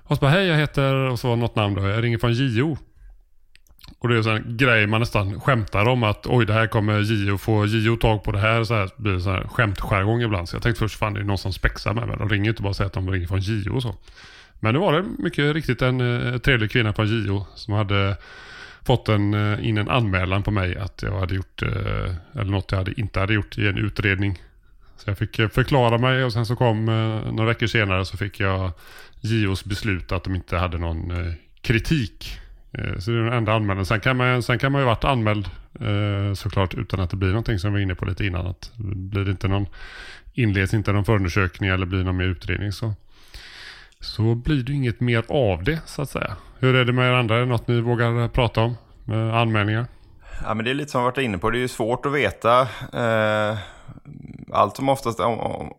D: Och så bara, hej jag heter, och så var det något namn då, jag ringer från JO. Och det är en sån grej man nästan skämtar om att oj det här kommer JO få JO tag på det här. Så här blir det så här skämtskärgång ibland. Så jag tänkte först fan det är någon som spexar med mig. De ringer inte bara och säger att de ringer från JO och så. Men nu var det mycket riktigt en eh, trevlig kvinna på JO som hade fått en, eh, in en anmälan på mig att jag hade gjort, eh, eller något jag hade, inte hade gjort i en utredning. Så jag fick eh, förklara mig och sen så kom eh, några veckor senare så fick jag JOs beslut att de inte hade någon eh, kritik Eh, så det är den enda anmälan. Sen kan man, sen kan man ju varit anmäld eh, såklart utan att det blir någonting som vi var inne på lite innan. Att blir det inte någon, inleds inte någon förundersökning eller blir någon mer utredning så, så blir det inget mer av det så att säga. Hur är det med er andra? Är det något ni vågar prata om? Med anmälningar?
E: Ja, men det är lite som vi varit inne på, det är ju svårt att veta. Eh, allt som oftast, om, om,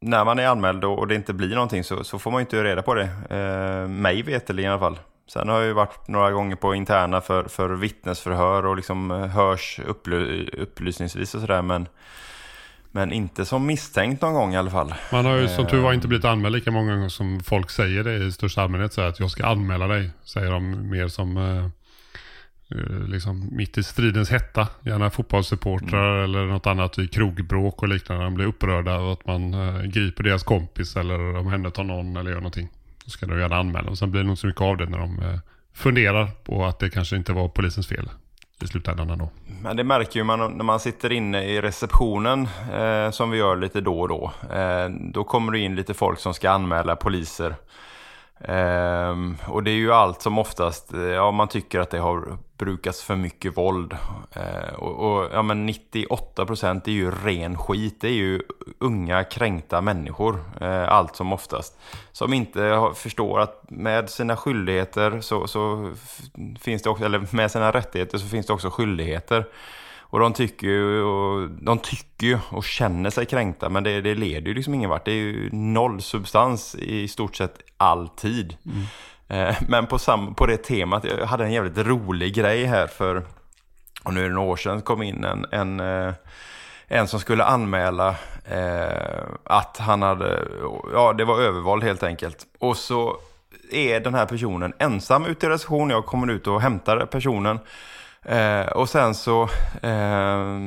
E: när man är anmäld och det inte blir någonting så, så får man ju inte reda på det. Eh, mig veterligen i alla fall. Sen har jag ju varit några gånger på interna för, för vittnesförhör och liksom hörs upply, upplysningsvis och sådär. Men, men inte som misstänkt någon gång i alla fall.
D: Man har ju som tur var inte blivit anmäld lika många gånger som folk säger det i största allmänhet. Så att jag ska anmäla dig, säger de mer som eh, liksom mitt i stridens hetta. Gärna fotbollssupportrar mm. eller något annat i krogbråk och liknande. De blir upprörda av att man eh, griper deras kompis eller omhändertar någon eller gör någonting. Då ska de göra anmälan. och sen blir det nog så mycket av det när de eh, funderar på att det kanske inte var polisens fel i slutändan ändå.
E: Men det märker ju man när man sitter inne i receptionen eh, som vi gör lite då och då. Eh, då kommer det in lite folk som ska anmäla poliser. Um, och det är ju allt som oftast, eh, ja man tycker att det har brukats för mycket våld. Uh, och, och, ja men 98% är ju ren skit, det är ju unga kränkta människor, uh, allt som oftast. Som inte förstår att med sina skyldigheter så, så finns det också, eller med sina rättigheter så finns det också skyldigheter. Och de tycker ju och, de tycker och känner sig kränkta men det, det leder ju liksom ingen vart. Det är ju noll substans i stort sett alltid. Mm. Eh, men på, sam, på det temat, jag hade en jävligt rolig grej här för, och nu är det några år sedan, kom in en, en, eh, en som skulle anmäla eh, att han hade, ja det var övervåld helt enkelt. Och så är den här personen ensam ute i reception, jag kommer ut och hämtar personen. Eh, och sen så, eh,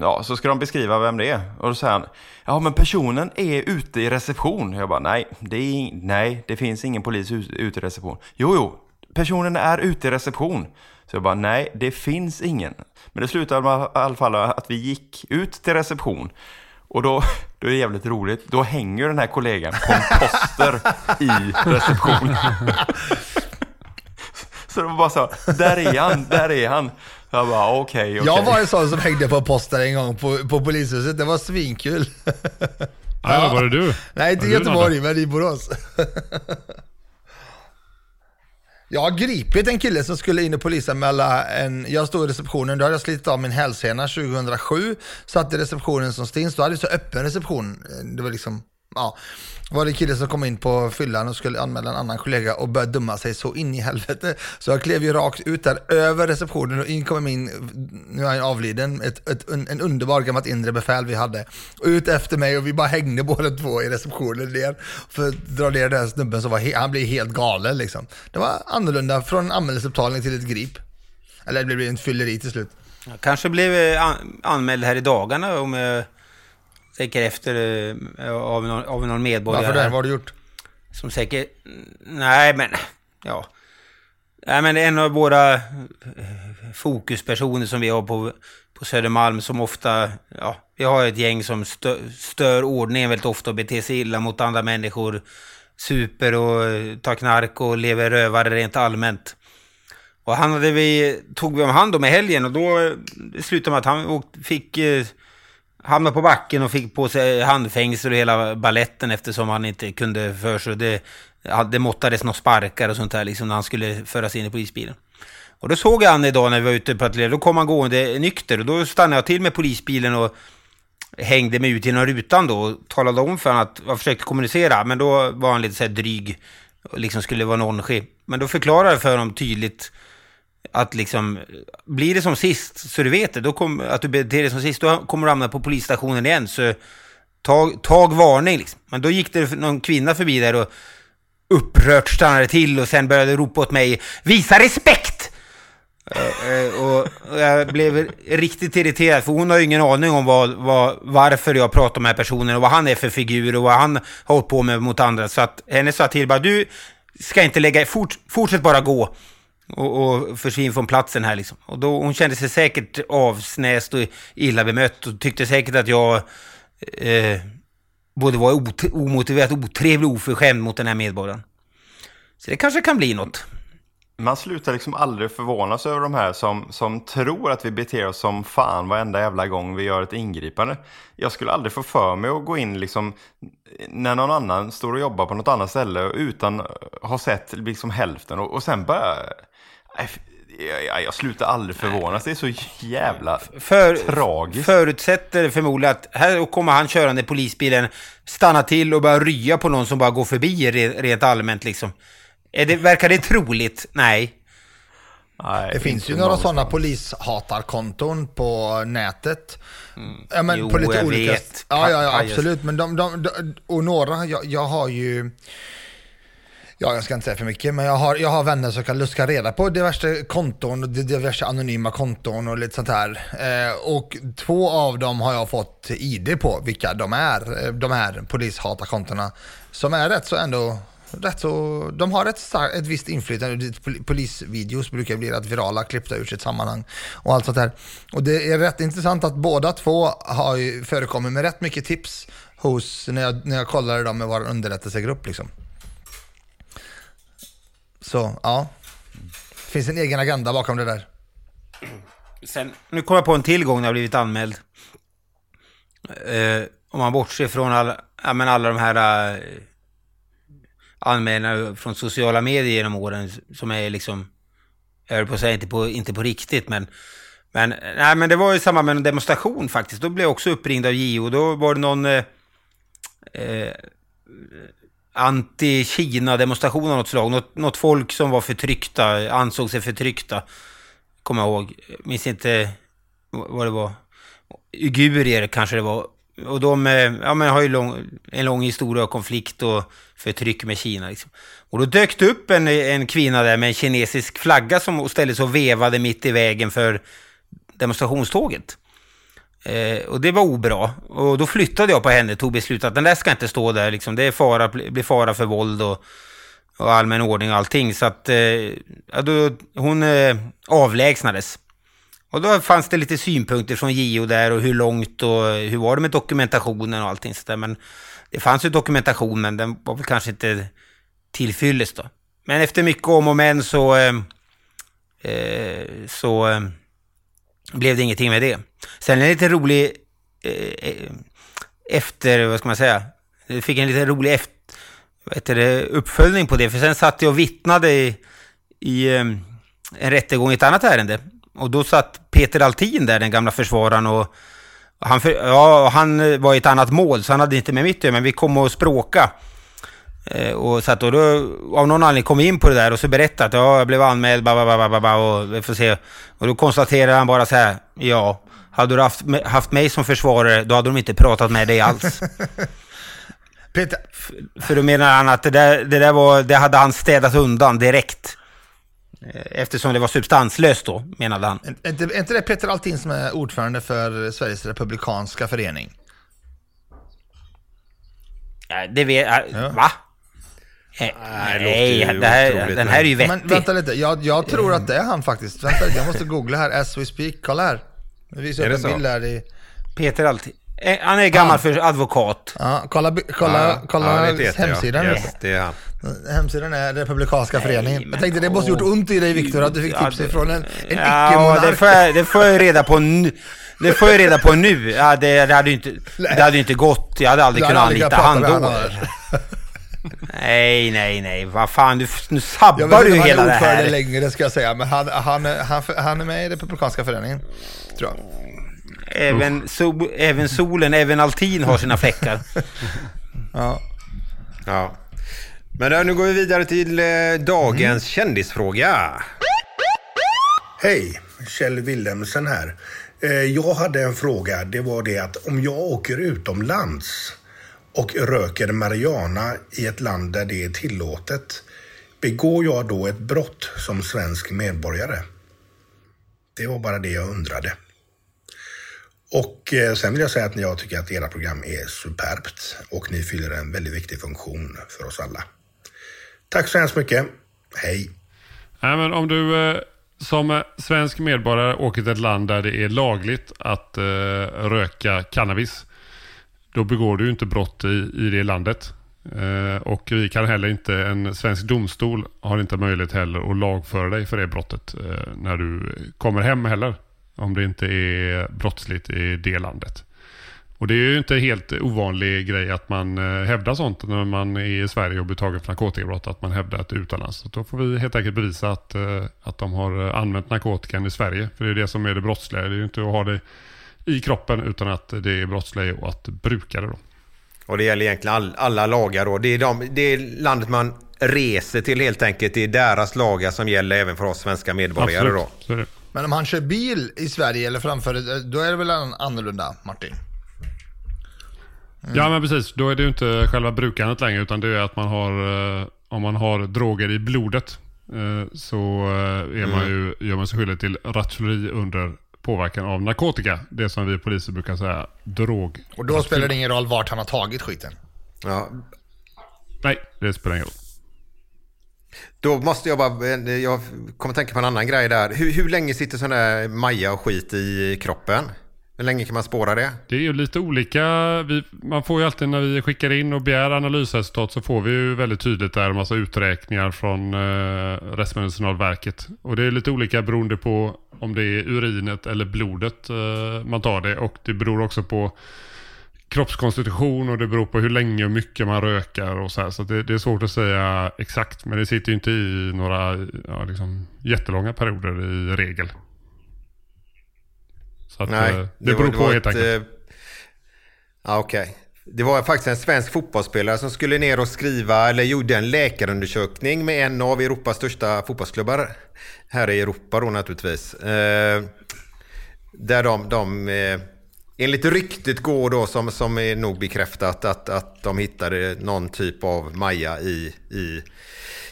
E: ja, så ska de beskriva vem det är. Och då säger han, ja men personen är ute i reception. Jag bara, nej, det, är, nej, det finns ingen polis ute i reception. Jo, jo, personen är ute i reception. Så jag bara, nej, det finns ingen. Men det slutade med i alla fall att vi gick ut till reception. Och då, då är det jävligt roligt. Då hänger den här kollegan på en poster i receptionen. Så var bara så, där är han, där är han. Jag bara okej, okay, okay,
A: Jag var en sån som hängde på poster en gång på, på polishuset, det var svinkul.
D: Ja, var det du?
A: Nej, inte i Göteborg, men i Borås. Jag har gripit en kille som skulle in och polisanmäla en, jag stod i receptionen, då hade jag slitit av min hälsena 2007, satt i receptionen som stins, då hade jag så öppen reception. Det var liksom ja, var det en kille som kom in på fyllan och skulle anmäla en annan kollega och började dumma sig så in i helvete. Så jag klev ju rakt ut där över receptionen och in kommer min, nu är han avliden, ett, ett, en, en underbar gammalt inre befäl vi hade. Och ut efter mig och vi bara hängde båda två i receptionen ner för att dra ner den här snubben som var, he, han blev helt galen liksom. Det var annorlunda från anmälningsupptagning till ett grip. Eller det blev en fylleri till slut.
C: Jag kanske blev eh, an anmäld här i dagarna om jag tänker efter eh, av någon, av någon medborgare.
A: Varför det? Vad har du gjort?
C: Som säkert... Nej, men... Ja. Nej, men en av våra eh, fokuspersoner som vi har på, på Södermalm som ofta... Ja, vi har ett gäng som stö, stör ordningen väldigt ofta och beter sig illa mot andra människor. Super och eh, tar knark och lever rövare rent allmänt. Och han hade vi, tog vi om hand om i helgen och då slutade med att han fick... Hamnade på backen och fick på sig handfängsel och hela balletten eftersom han inte kunde för sig. Det, det måttades några sparkar och sånt där liksom när han skulle föras in i polisbilen. Och då såg jag han idag när vi var ute och patrullerade. Då kom han gående nykter och då stannade jag till med polisbilen och hängde mig ut genom rutan då och talade om för honom att jag försökte kommunicera. Men då var han lite så här dryg och liksom skulle vara nonchig. Men då förklarade jag för honom tydligt att liksom, blir det som sist, så du vet det, då kom, att du beter dig som sist, då kommer du hamna på polisstationen igen. Så tag, tag varning liksom. Men då gick det någon kvinna förbi där och upprört stannade till och sen började ropa åt mig, visa respekt! Eh, eh, och och jag blev riktigt irriterad för hon har ju ingen aning om vad, vad, varför jag pratar med den här personen och vad han är för figur och vad han har hållit på med mot andra. Så att henne sa till bara, du ska inte lägga, fort, fortsätt bara gå och, och försvinn från platsen här liksom. Och då, hon kände sig säkert avsnäst och illa bemött och tyckte säkert att jag eh, både var ot omotiverat otrevlig och oförskämd mot den här medborgaren. Så det kanske kan bli något.
E: Man slutar liksom aldrig förvånas över de här som, som tror att vi beter oss som fan varenda jävla gång vi gör ett ingripande. Jag skulle aldrig få för mig att gå in liksom när någon annan står och jobbar på något annat ställe utan att ha sett liksom hälften och, och sen bara... Nej, Jag, jag slutar aldrig förvånas. Det är så jävla
C: För,
E: tragiskt.
C: Förutsätter förmodligen att här kommer han körande polisbilen, stanna till och börja rya på någon som bara går förbi re- rent allmänt liksom. Är det, verkar det troligt? Nej.
E: Nej,
A: Det finns ju några sådana polishatarkonton på nätet. Ja, men
C: Jo,
A: på lite
C: jag
A: olika...
C: vet.
A: Ja, ja, ja, absolut. Men de, de, de, och några, jag, jag har ju... Ja, jag ska inte säga för mycket, men jag har, jag har vänner som kan luska reda på diverse konton och diverse anonyma konton och lite sånt här. Eh, och två av dem har jag fått ID på, vilka de är, eh, de här polishatarkontona. Som är rätt så ändå, rätt så, de har ett, ett visst inflytande. Polisvideos brukar bli rätt virala, klippta ur sitt sammanhang och allt sånt där. Och det är rätt intressant att båda två har ju förekommit med rätt mycket tips hos, när jag, när jag kollade dem med vår underrättelsegrupp liksom. Så, ja. Det finns en egen agenda bakom det där.
C: Sen, nu kommer jag på en tillgång när jag blivit anmäld. Eh, om man bortser från alla, ja, men alla de här eh, anmälningarna från sociala medier genom åren som är liksom, jag höll på att säga inte på, inte på riktigt, men men, nej, men det var i samband med en demonstration faktiskt. Då blev jag också uppringd av JO. Då var det någon eh, eh, anti-Kina-demonstration av något slag. Något, något folk som var förtryckta, ansåg sig förtryckta. Kommer jag ihåg. Minns inte vad det var. Uigurier kanske det var. Och de eh, ja, men har ju lång, en lång historia av konflikt och förtryck med Kina. Liksom. Och då dök det upp en, en kvinna där med en kinesisk flagga som ställde sig och vevade mitt i vägen för demonstrationståget. Eh, och det var obra. Och då flyttade jag på henne, tog beslutet att den där ska inte stå där. Liksom. Det är fara, blir fara för våld och, och allmän ordning och allting. Så att eh, ja, då, hon eh, avlägsnades. Och då fanns det lite synpunkter från JO där och hur långt och hur var det med dokumentationen och allting sådär. Men det fanns ju dokumentation men den var väl kanske inte tillfyllest då. Men efter mycket om och men så, eh, eh, så eh, blev det ingenting med det. Sen en lite rolig eh, eh, efter, vad ska man säga, jag fick en lite rolig efter, vad heter det, uppföljning på det. För sen satt jag och vittnade i, i eh, en rättegång i ett annat ärende. Och då satt Peter Altin där, den gamla försvararen, och, Han, för, ja, han var i ett annat mål, så han hade inte med mitt men vi kom och språka. Eh, och satt och då, av någon anledning kom vi in på det där och så berättade att ja, jag blev anmäld, ba, ba, ba, ba, ba, och vi får se. Och då konstaterade han bara så här, ja, hade du haft, haft mig som försvarare, då hade de inte pratat med dig alls.
A: Peter,
C: För då menar han att det där, det där var, det hade han städat undan direkt. Eh, Eftersom det var substanslöst då, menade han.
A: är inte, är inte det Peter Altin som är ordförande för Sveriges Republikanska Förening?
C: Det vet,
A: ja.
C: va? Eh,
B: det
C: Nej,
B: ju
C: det här, den här är ju
A: Men
C: vettig.
A: vänta lite, jag, jag tror att det är han faktiskt. Vänta lite, jag måste googla här as we speak. Kolla här. Jag visar upp
B: det
A: en
B: så?
A: bild här i...
C: Peter alltid. Eh, Han är gammal för advokat.
A: Ja, kolla, kolla,
B: Ja,
A: kolla
B: ja, det
A: hemsidan.
B: Ja.
A: nu.
B: Yes, det är han.
A: Hemsidan är Republikanska föreningen.
C: men
A: Jag tänkte det måste gjort ont i dig Viktor att du fick tips
C: det-
A: ifrån en, en
C: Ja, det
A: icke-monark.
C: får, jag, det får jag reda på nu. Det får jag reda på nu. Ja, det, det, hade ju inte, det hade inte gått. Jag hade aldrig
A: Du
C: kunnat anlita han då. Nej, nej, nej. Vad fan, du, nu
A: Jag
C: sabbar
A: vet
C: du
A: om
C: hela
A: han
C: det
A: är ordförande
C: här.
A: längre ska jag säga, men han, han, är- han, han är med i Republikanska föreningen. Tror jag.
C: Även, sol, även solen, även altin har sina fläckar.
A: Ja.
B: Ja. Men då, nu går vi vidare till eh, dagens kändisfråga.
G: Hej, Kjell Wilhelmsen här. Eh, Jag hade en fråga. Det var det att om jag åker utomlands och röker marijuana i ett land där det är tillåtet, begår jag då ett brott som svensk medborgare? Det var bara det jag undrade. Och eh, sen vill jag säga att jag tycker att era program är superbt och ni fyller en väldigt viktig funktion för oss alla. Tack så hemskt mycket. Hej!
D: Nej, men om du eh, som svensk medborgare åker till ett land där det är lagligt att eh, röka cannabis. Då begår du ju inte brott i, i det landet. Eh, och vi kan heller inte, en svensk domstol har inte möjlighet heller att lagföra dig för det brottet eh, när du kommer hem heller. Om det inte är brottsligt i det landet. Och det är ju inte helt ovanlig grej att man eh, hävdar sånt när man är i Sverige och blir tagen för narkotikabrott. Att man hävdar att det är utomlands. Så då får vi helt enkelt bevisa att, eh, att de har använt narkotikan i Sverige. För det är det som är det brottsliga. Det är ju inte att ha det i kroppen utan att det är brottsliga och att bruka det då.
B: Och det gäller egentligen all, alla lagar då. Det är, de, det är landet man reser till helt enkelt. Det är deras lagar som gäller även för oss svenska medborgare
D: Absolut,
B: då.
D: så är det.
A: Men om han kör bil i Sverige eller framför, då är det väl an- annorlunda, Martin?
D: Ja men precis, då är det ju inte själva brukandet längre utan det är att man har, eh, om man har droger i blodet eh, så eh, är man ju, gör man sig skyldig till rattfylleri under påverkan av narkotika. Det som vi poliser brukar säga drog.
A: Och då spelar det ingen roll vart han har tagit skiten.
B: Ja,
D: Nej, det spelar ingen roll.
B: Då måste jag bara, jag kommer att tänka på en annan grej där. Hur, hur länge sitter sån där maja och skit i kroppen? Hur länge kan man spåra det?
D: Det är ju lite olika. Vi, man får ju alltid när vi skickar in och begär analysresultat så får vi ju väldigt tydligt där en massa uträkningar från eh, Rättsmedicinalverket. Och det är lite olika beroende på om det är urinet eller blodet eh, man tar det. Och det beror också på kroppskonstitution och det beror på hur länge och mycket man rökar och så här. Så det, det är svårt att säga exakt. Men det sitter ju inte i några ja, liksom, jättelånga perioder i regel. Så att,
B: Nej,
D: eh, det, beror
B: var-
D: på helt enkelt.
B: eh, Ja, okej. Det var faktiskt en svensk fotbollsspelare som skulle ner och skriva, eller gjorde en läkarundersökning med en av Europas största fotbollsklubbar. Här i Europa då naturligtvis. Eh, där de, de eh, enligt ryktet går då, som, som är nog bekräftat, att, att de hittade någon typ av maja i, i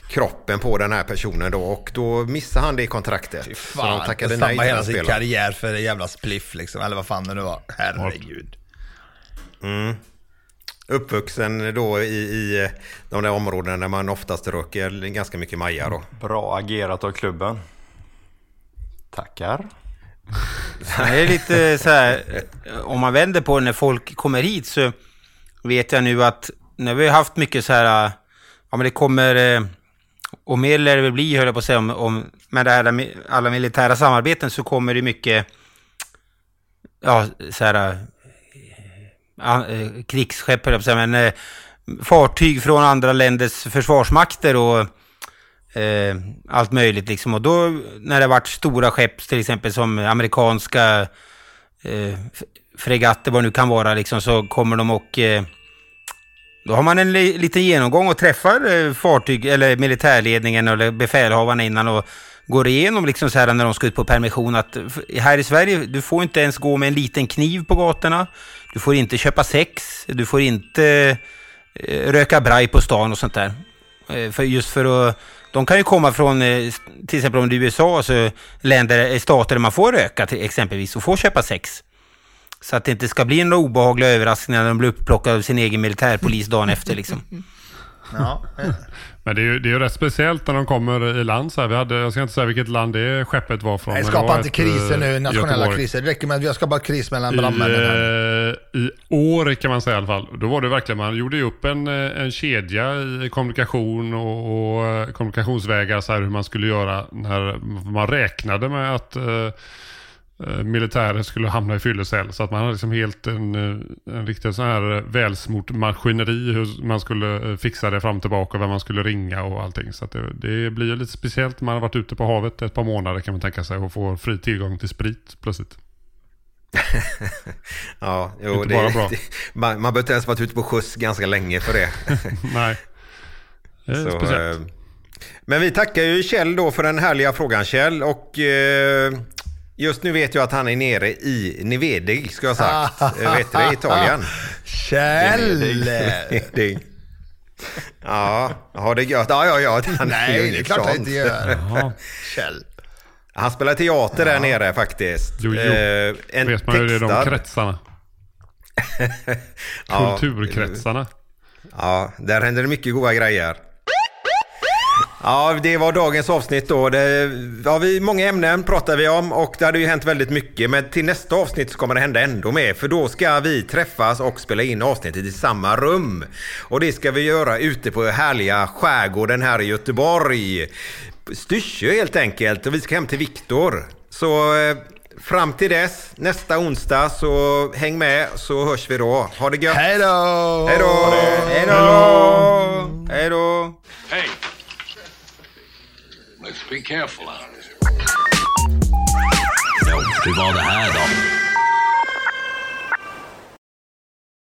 B: kroppen på den här personen då. Och då missade han det kontraktet. så de tackade nej till
A: hela sin karriär för en jävla spliff liksom, eller vad fan det nu var. Herregud.
B: Mm. Uppvuxen då i, i de där områdena där man oftast röker ganska mycket maja då.
E: Bra agerat av klubben. Tackar.
C: Det är lite så här, om man vänder på det när folk kommer hit så vet jag nu att när vi har haft mycket så här, ja men det kommer, eh, och mer lär det väl bli höll jag på att säga, om, om med det här alla militära samarbeten så kommer det mycket, ja så här, Eh, krigsskepp höll jag på att säga, men eh, fartyg från andra länders försvarsmakter och eh, allt möjligt liksom. Och då när det varit stora skepp, till exempel som amerikanska fregatter, vad det nu kan vara, liksom, så kommer de och då har man en li liten genomgång och träffar fartyg eller militärledningen eller befälhavarna innan och går igenom liksom så här när de ska ut på permission att här i Sverige, du får inte ens gå med en liten kniv på gatorna. Du får inte köpa sex, du får inte eh, röka braj på stan och sånt där. Eh, för just för att de kan ju komma från, eh, till exempel om det är USA, alltså länder, stater där man får röka till exempelvis och får köpa sex. Så att det inte ska bli några obehagliga överraskningar när de blir upplockade av sin egen militärpolis dagen efter liksom.
A: Ja.
D: Men det är ju det är ju rätt speciellt när de kommer i land så här. Vi hade, jag ska inte säga vilket land det skeppet var från.
A: Nej, skapa inte kriser
D: eh,
A: nu, nationella
D: Göteborg.
A: kriser. Det räcker med att vi har skapat kris mellan brandmännen. här.
D: eh, I år kan man säga i alla fall. Då var det verkligen, man gjorde ju upp en, eh, en kedja i kommunikation och, och eh, kommunikationsvägar så här hur man skulle göra när man räknade med att eh, militärer skulle hamna i fyllecell. Så att man hade liksom helt en, eh, en riktigt sån här eh, välsmort maskineri hur man skulle fixa det fram och tillbaka och vem man skulle ringa och allting. Så det, det blir ju lite speciellt. Man har varit ute på havet ett par månader kan man tänka sig och får fri tillgång till sprit plötsligt.
B: Ja, jo,
D: Inte
B: det,
D: bara bra.
B: det, man, man behöver inte ens varit ute på skjuts ganska länge för det.
D: Nej. Det är
B: Så,
D: speciellt.
B: eh, men vi tackar ju Kjell då för den härliga frågan Kjell. Och eh, just nu vet jag att han är nere i Nevedig, ska jag ha sagt. Eh, vet du det? Italien.
A: Kjell!
B: Nevedig. Ja, har det gött? Ja, ja, ja. Han
A: Nej, det är klart han inte gör. Kjell.
B: Han spelar teater där nere faktiskt.
D: Jo, jo.
B: Eh, en
D: vet man ju det är de kretsarna.
B: Ja,
D: Kulturkretsarna.
B: Ja, där händer det mycket goda grejer. Ja, det var dagens avsnitt då. Det, ja, vi, många ämnen pratar vi om och det hade ju hänt väldigt mycket. Men till nästa avsnitt så kommer det hända ändå mer. För då ska vi träffas och spela in avsnittet i samma rum. Och det ska vi göra ute på härliga skärgården här i Göteborg. Styrsö helt enkelt. Och vi ska hem till Viktor. Så eh, fram till dess, nästa onsdag, så häng med så hörs vi då. Ha det gött!
A: Hej då!
B: Hej då! Hej då! Hej då!
F: Hey, let's be careful out here. Ja, hur var det här då?